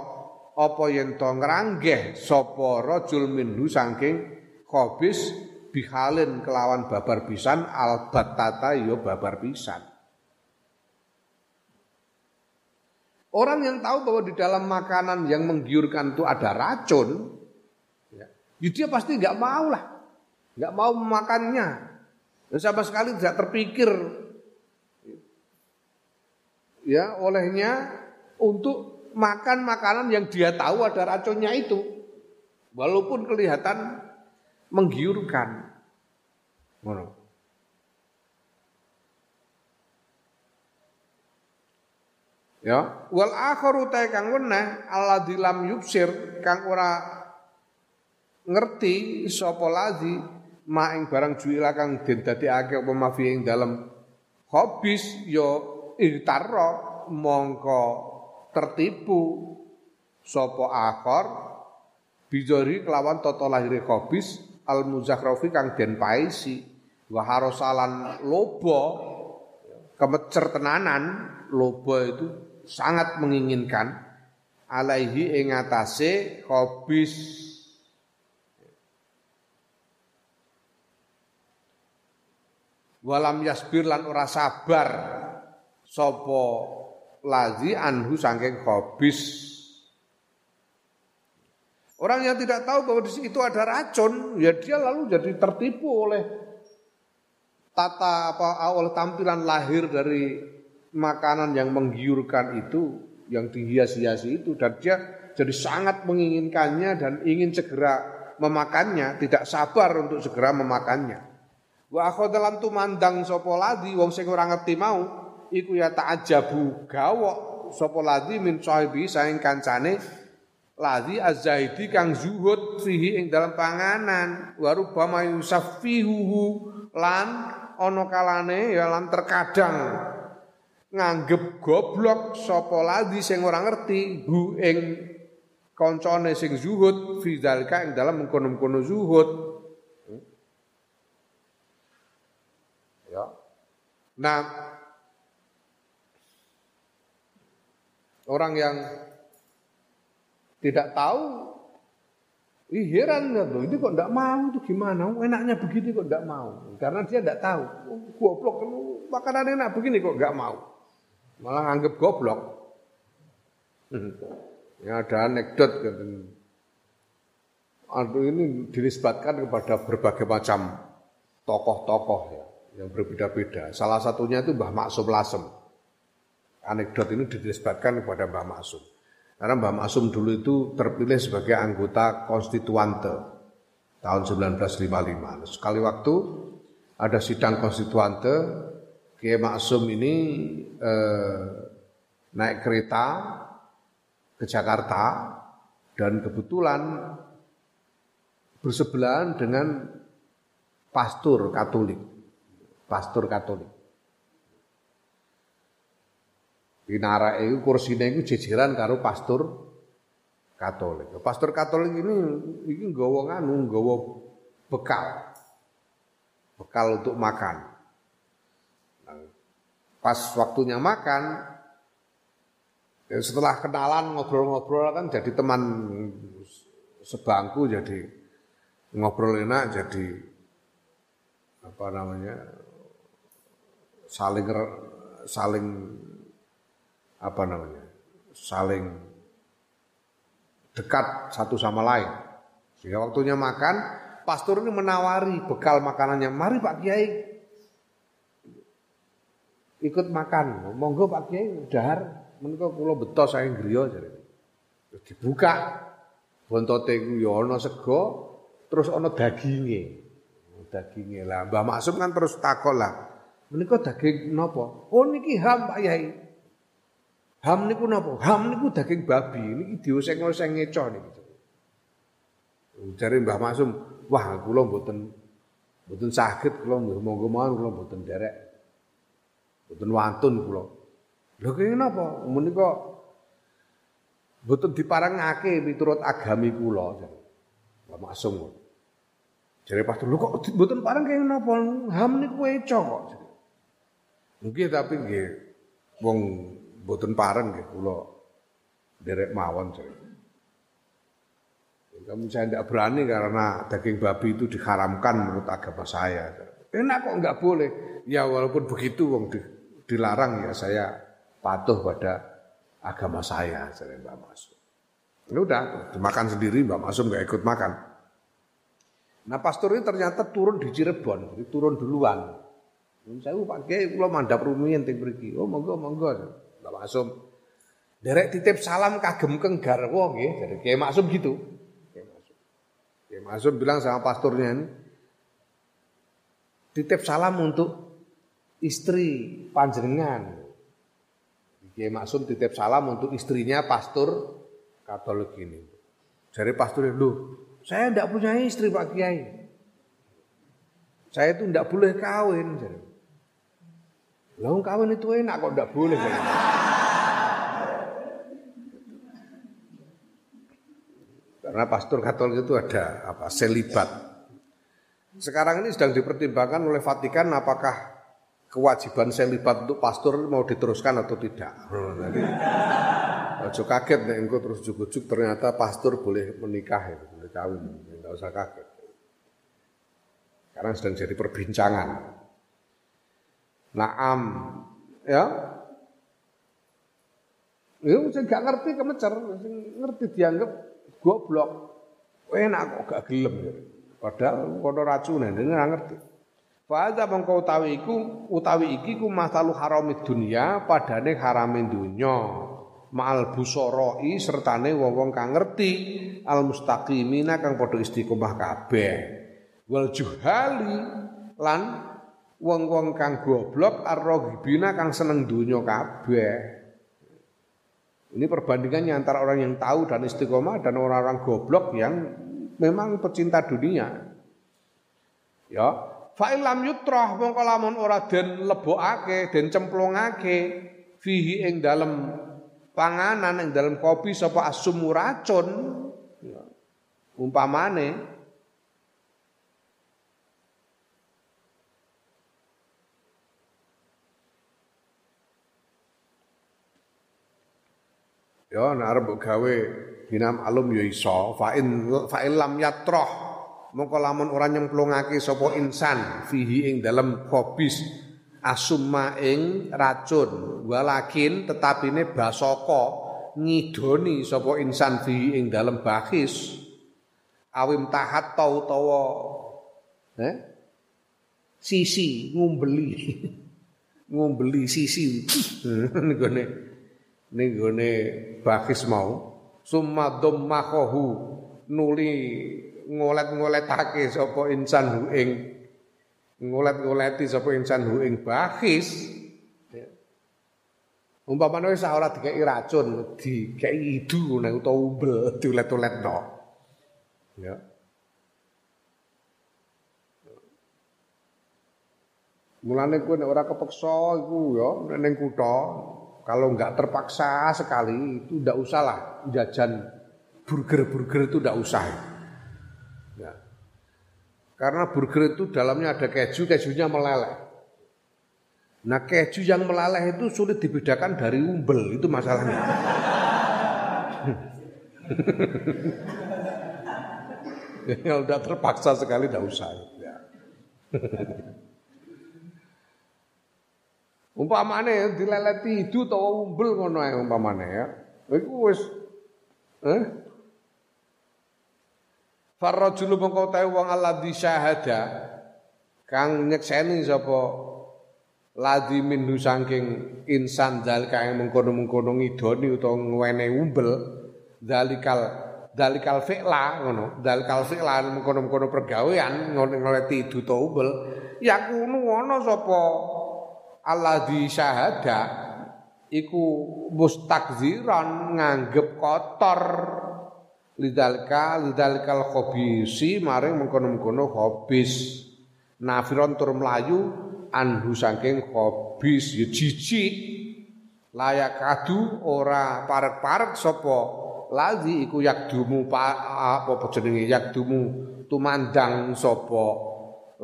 apa yen to ngranggeh sapa minhu saking khabis bihalin kelawan babar pisan albatata yo ya babar pisan Orang yang tahu bahwa di dalam makanan yang menggiurkan itu ada racun, ya, ya dia pasti nggak mau lah, nggak mau memakannya. Dan sama sekali tidak terpikir ya olehnya untuk makan makanan yang dia tahu ada racunnya itu, walaupun kelihatan menggiurkan. Ya, wal akharu kang weneh alladzi lam yubsir kang ora ngerti sapa ma ing barang juila kang den dadekake apa mafi ing dalem. Hobis ya irtarra mongko tertipu. Sapa akhar bijori kelawan tata lahire hobis al muzakhrafi kang den paisi. Wa harosalan loba kemecer tenanan loba itu sangat menginginkan. Alaihi ing atase hobis walam yasbir lan ora sabar sapa lazi anhu saking hobis Orang yang tidak tahu bahwa di situ ada racun, ya dia lalu jadi tertipu oleh tata apa oleh tampilan lahir dari makanan yang menggiurkan itu, yang dihias-hiasi itu dan dia jadi sangat menginginkannya dan ingin segera memakannya, tidak sabar untuk segera memakannya. Wa akhadalan tumandang sapa ladi wong sing ora ngerti mau iku ya ta'ajabu gawok sapa ladi min sahibi saing kancane ladi azzaidi kang zuhud fihi ing dalam panganan. Wa rubama yusaffihuhu lan ana kalane ya lan terkadang nganggep goblok sapa ladi sing ora ngerti hu ing kancane sing zuhud fi zalika ing dalam mengkono-mengkono zuhud ya nah orang yang tidak tahu Ih heran loh, ini kok enggak mau itu gimana? Enaknya begini kok enggak mau? Karena dia enggak tahu. Oh, goblok, makanan enak begini kok enggak mau? malah anggap goblok. Ya ada anekdot Aduh ini dinisbatkan kepada berbagai macam tokoh-tokoh ya yang berbeda-beda. Salah satunya itu Mbah Maksum Lasem. Anekdot ini dinisbatkan kepada Mbah Maksum. Karena Mbah Maksum dulu itu terpilih sebagai anggota konstituante tahun 1955. Sekali waktu ada sidang konstituante Kiai Maksum ini eh, naik kereta ke Jakarta dan kebetulan bersebelahan dengan pastor Katolik. Pastor Katolik. Di nara itu kursinya itu jejeran karo pastor Katolik. Pastor Katolik ini ini nggawa nganu, nggawa bekal. Bekal untuk makan. Pas waktunya makan, ya setelah kenalan ngobrol-ngobrol kan jadi teman sebangku jadi ngobrol enak jadi apa namanya saling saling apa namanya saling dekat satu sama lain sehingga waktunya makan pastor ini menawari bekal makanannya mari Pak Kiai ikut makan. Monggo Pak Kiai dahar menika kula beto saya griya jadi. Terus dibuka Bontote iku ya sego, terus ana daginge. Daginge lah. Mbah Maksum kan terus takon. Menika daging napa? Oh niki ham Pak Yai. Ham niku napa? Ham niku daging babi. Niki dioseng-oseng ngeco niki. Jare Mbah Maksum, wah kula mboten mboten saged kula monggo mawon kula mboten derek. Mboten wantun kula. Lho kene napa? Menika mboten diparengake miturut agami kula. Mbah Maksum. Jare pastor, lho kok mboten pareng kene napa? Ham niku eco kok. Mungkin tapi nggih wong mboten pareng nggih kula derek mawon saya. Kamu saya tidak berani karena daging babi itu diharamkan menurut agama saya. Enak kok nggak boleh. Ya walaupun begitu wong di, dilarang ya saya patuh pada agama saya, saya Mbak Masum. Ya udah, dimakan sendiri Mbak Masum nggak ikut makan. Nah pastor ini ternyata turun di Cirebon, jadi turun duluan. Saya Pak Kiai kula mandap rumiyin teng mriki. Oh monggo monggo. Mbak Maksum. Derek titip salam kagem keng garwa nggih, dari Kiai Maksum gitu. Kiai Maksum. Kiai Maksum bilang sama pastornya ini titip salam untuk istri panjenengan. Kiai Maksum titip salam untuk istrinya pastor Katolik ini. Dari pastor itu, saya tidak punya istri Pak Kiai. Saya itu tidak boleh kawin. Jadi. Lah kawin itu enak kok ndak boleh. Karena pastor Katolik itu ada apa? Selibat. Sekarang ini sedang dipertimbangkan oleh Vatikan apakah kewajiban selibat untuk pastor mau diteruskan atau tidak. Ojo kaget nek engko terus jujuk ternyata pastor boleh menikah itu, boleh kawin. Enggak usah kaget. Sekarang sedang jadi perbincangan. Naam. Ya. Ya sing gak ngerti kemecer, sing ngerti dianggap goblok. Enak kok gak gelem. Padahal kono racune dene ngerti. Fa'adza mengko utawi iku utawi iki ku masalu haramid dunya padane harame dunya. Ma'al busoroi sertane wong-wong kang ngerti al mustaqimina kang padha istiqomah kabeh. Wal juhali lan wong-wong kang goblok arrohibina kang seneng dunia kabeh. Ini perbandingannya antara orang yang tahu dan istiqomah dan orang-orang goblok yang memang pecinta dunia. Ya, fa'ilam yutrah mongko lamun ora den lebokake, den cemplungake fihi ing dalem panganan ing dalem kopi sapa asum racun. Ya. Umpamane Ya arep gawe binam alum ya iso. Fa in fa lam yatroh. Mongko lamun ora nyemplungake sapa insan fihi ing dalem khobis asumma ing racun. Walakin tetapine basaka ngidoni sapa insan fihi ing dalem bakhis. Awim tahat tau utawa eh? Sisi ngumbeli. Ngumbeli sisi. Ngene ning gone bakis mau summa dhammaqahu nuli ngolet-ngoletake sapa insan hu ing ngolet-ngoleti sapa insan hu ing bakis umpamane wis ora dikeki racun dikeki idu nek utawa umbel diulet-uletno ya. Mulane kowe nek ora kepeksa iku ya ning kutha kalau nggak terpaksa sekali itu tidak usahlah jajan burger-burger itu tidak usah. Ya. Karena burger itu dalamnya ada keju, kejunya meleleh. Nah keju yang meleleh itu sulit dibedakan dari umbel, itu masalahnya. Kalau udah terpaksa sekali tidak usah. Ya. Umpamane dileleti itu utawa umbel ngono ae umpamane ya. Iku wis eh Farrajulu mengko tae wong alladzi syahada kang nyekseni sapa ladzi minhu saking insan dal kang mengkono-mengkono ngidoni utawa ngwene umbel zalikal dalikal fi'la ngono dalikal fi'la mengkono-mengkono pergawean ngoleti duta ubel ya kuno ana sapa Allah di syahada iku mustakziran nganggep kotor. Lidalka lidalikal khobisi maring mengkono-mengkono khobis nafiron tur mlayu anhu saking khobis ya jijik. Layak adu ora parek-parek sapa. Lazi iku yakdumu apa jenenge? Yakdumu tumandang sapa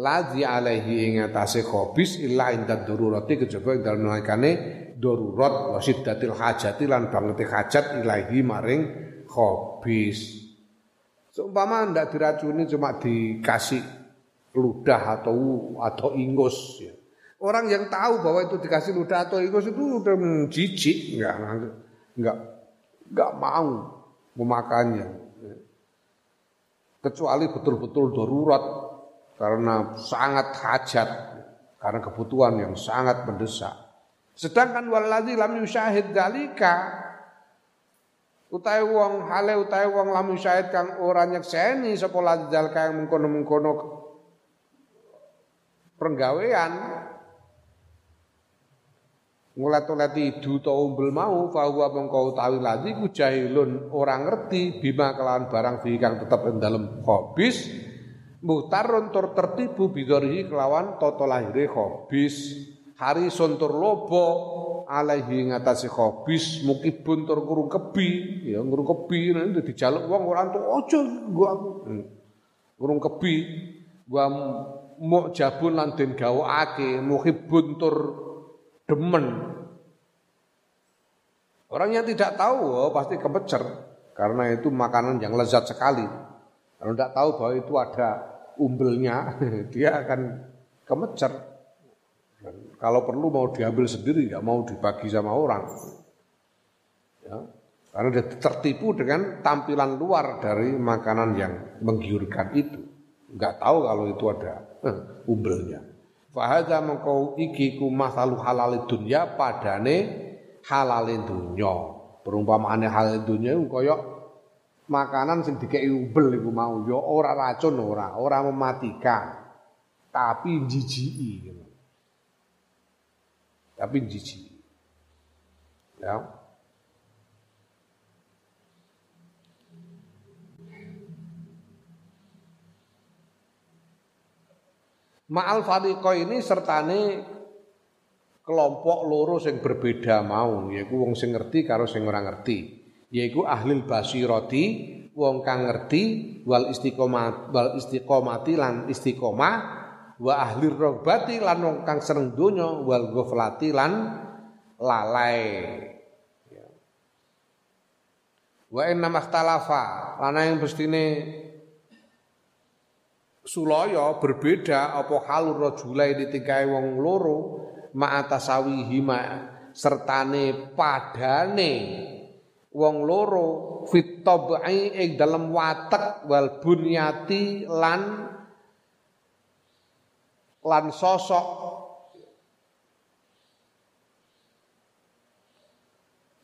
lazi alaihi ing atase khobis illa inda darurati kejaba ing dalem nalikane darurat wasiddatil hajati lan bangete hajat ilahi maring khobis. Seumpama ndak diracuni cuma dikasih ludah atau atau ingus ya. Orang yang tahu bahwa itu dikasih ludah atau ingus itu udah jijik, enggak enggak enggak mau memakannya. Kecuali betul-betul darurat karena sangat hajat, karena kebutuhan yang sangat mendesak. Sedangkan waladzi lam yusyahid dalika utahe wong hale utahe wong lam yusyahid kang ora nyekseni sapa dalika yang mengkono-mengkono penggawean ngulat-ulati duta umbel mau fahuwa mengkau tawi lagi ku jahilun orang ngerti bima kelawan barang fi kang tetep ing dalem muhtarun tur tertibu bidorihi kelawan toto lahire khobis. Hari suntur lobo alaihi ngatasi khobis. Mukibun tur kurung kebi. Ya kurung kebi nanti dijaluk wong ora entuk aja gua aku kurung kebi gua mau jabun lan den gawakake muhibun tur demen. Orang yang tidak tahu oh, pasti kepecer. Karena itu makanan yang lezat sekali. Kalau tidak tahu bahwa itu ada umbelnya, dia akan kemecer. Dan kalau perlu mau diambil sendiri, nggak mau dibagi sama orang. Ya, karena dia tertipu dengan tampilan luar dari makanan yang menggiurkan itu. Nggak tahu kalau itu ada eh, umbelnya. Fahadha mengkau iki ku masalu halal dunya padane halal dunya. Perumpamaane halal dunya kaya makanan sing dikeki ubel iku mau ya ora racun ora, ora mematikan. Tapi jijiki. Tapi jijiki. Ya. Ma'al fariqo ini sertane kelompok loro sing berbeda mau yaiku wong sing ngerti karo sing ora ngerti yaiku ahli basirati wong kang ngerti wal istiqomah wal istiqomati lan istiqomah wa ahli rogbati lan wong kang seneng donya wal ghaflati lan lalai ya. wa inna makhtalafa lan yang bestine sulaya berbeda apa halur rajulai ditingkai wong loro ma'atasawihi ma sertane padane wong loro fit tabai ing dalem watek wal bunyati lan lan sosok.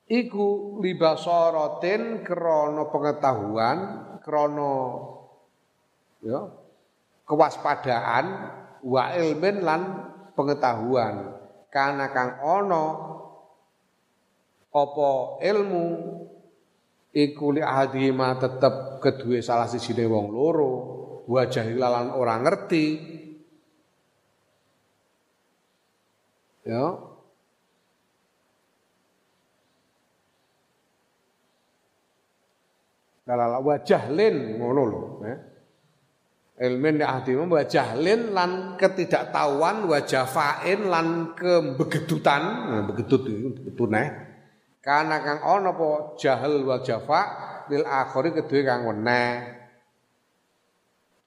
Iku libasaratin krana pengetahuan krana ya kewaspadaan wa ilmin lan pengetahuan. Karena kang ono apa ilmu? Iku li tetep kedue salah siji wong loro. Wajah lan orang ngerti. Ya. Kalau wajah lin ngono lho, eh ilmin ahdi wa jahlin lan ketidaktahuan wa jafain lan kebegedutan nah, begedut itu neh karena kang ono apa jahil wa jafa lil akhiri kedue kang weneh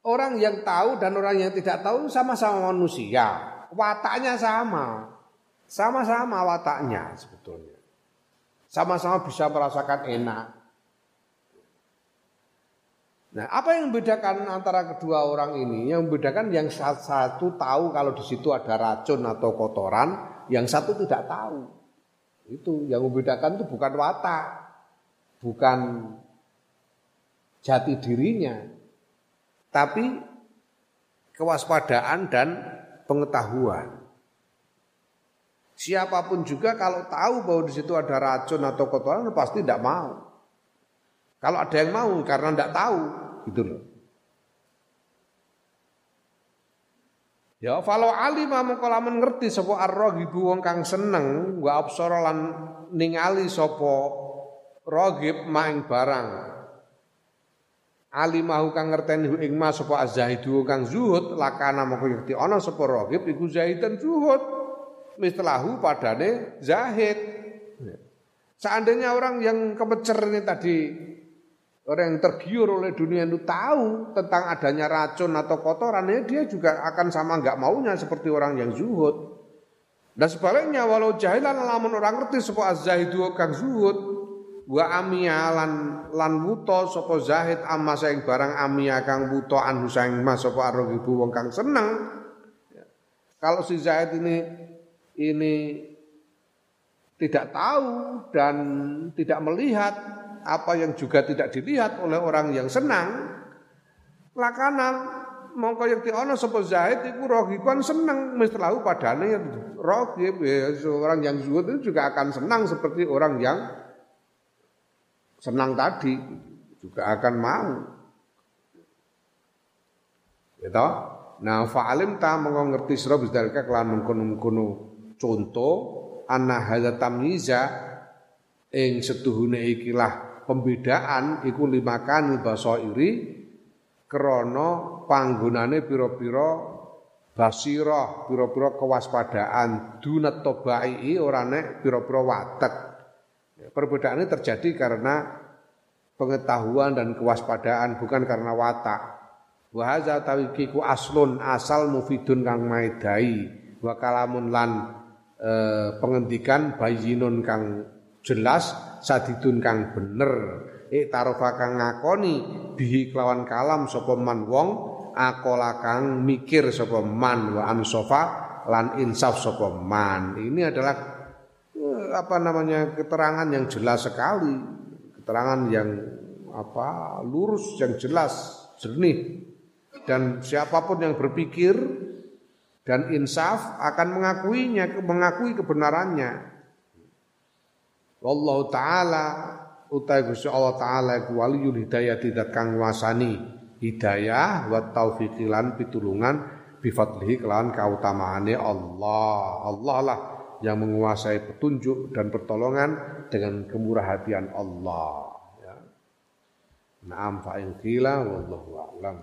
Orang yang tahu dan orang yang tidak tahu sama-sama manusia. Wataknya sama. Sama-sama wataknya sebetulnya. Sama-sama bisa merasakan enak. Nah, apa yang membedakan antara kedua orang ini? Yang membedakan yang satu tahu kalau di situ ada racun atau kotoran, yang satu tidak tahu. Itu yang membedakan itu bukan watak, bukan jati dirinya. Tapi kewaspadaan dan pengetahuan. Siapa pun juga kalau tahu bahwa di situ ada racun atau kotoran pasti tidak mau. Kalau ada yang mau karena tidak tahu, gitu loh. Ya falau alima mongko lamun ngerti sapa arragibu wong kang seneng wa absara lan ningali sapa ragib maing barang. Alimahu kang ngerteni ing ma sapa azzahidu kang zuhud lakana mongko ngerti ana sapa ragib iku zahidan zuhud mislahu padane zahid. Seandainya orang yang kemecer ini tadi orang yang tergiur oleh dunia itu tahu tentang adanya racun atau kotoran ya dia juga akan sama nggak maunya seperti orang yang zuhud. Dan sebaliknya walau jahilan lamun orang ngerti sapa az-zahidu kang zuhud wa amia lan lan wuto sapa zahid amma saing barang amia kang wuto anhu saing mas sapa arghibu wong kang seneng. Kalau si Zahid ini ini tidak tahu dan tidak melihat apa yang juga tidak dilihat oleh orang yang senang lakanan mongko yang ono sapa Zaid iku rogiban seneng mislahu padane rogib ya seorang yang zuhud itu juga akan senang seperti orang yang senang tadi juga akan mau. Gitu nah fa'alim ta mongko ngerti sira bisdalika kelan mengkono-mengkono Contoh anna hadza tamyiza ing setuhune ikilah pembedaan iku limakan basairi krana panggonane pira-pira basirah pira-pira kewaspadaan. Dunat tobai ora nek pira-pira watek. Ya, perbedaan ini terjadi karena pengetahuan dan kewaspadaan bukan karena watak. Wa hadza tawikiku aslun asal mufidun kang maidai wa kalamun lan eh, pengendikan bayinun kang jelas sadidun kang bener. Iktarofa kang ngakoni bihi kelawan kalam sapa man wong akola kang mikir sapa man wa ansofa lan insaf sapa man. Ini adalah eh, apa namanya keterangan yang jelas sekali. Keterangan yang apa lurus yang jelas jernih. Dan siapa pun yang berpikir dan insaf akan mengakuinya mengakui kebenarannya wallahu taala utai Gusti Allah taala iku waliyul hidayah tidak kang wasani hidayah wa taufiqilan pitulungan bifadlihi kelawan kautamaane Allah. Allah lah yang menguasai petunjuk dan pertolongan dengan kemurah hatian Allah. Ya. Naam fa'in qila wallahu a'lam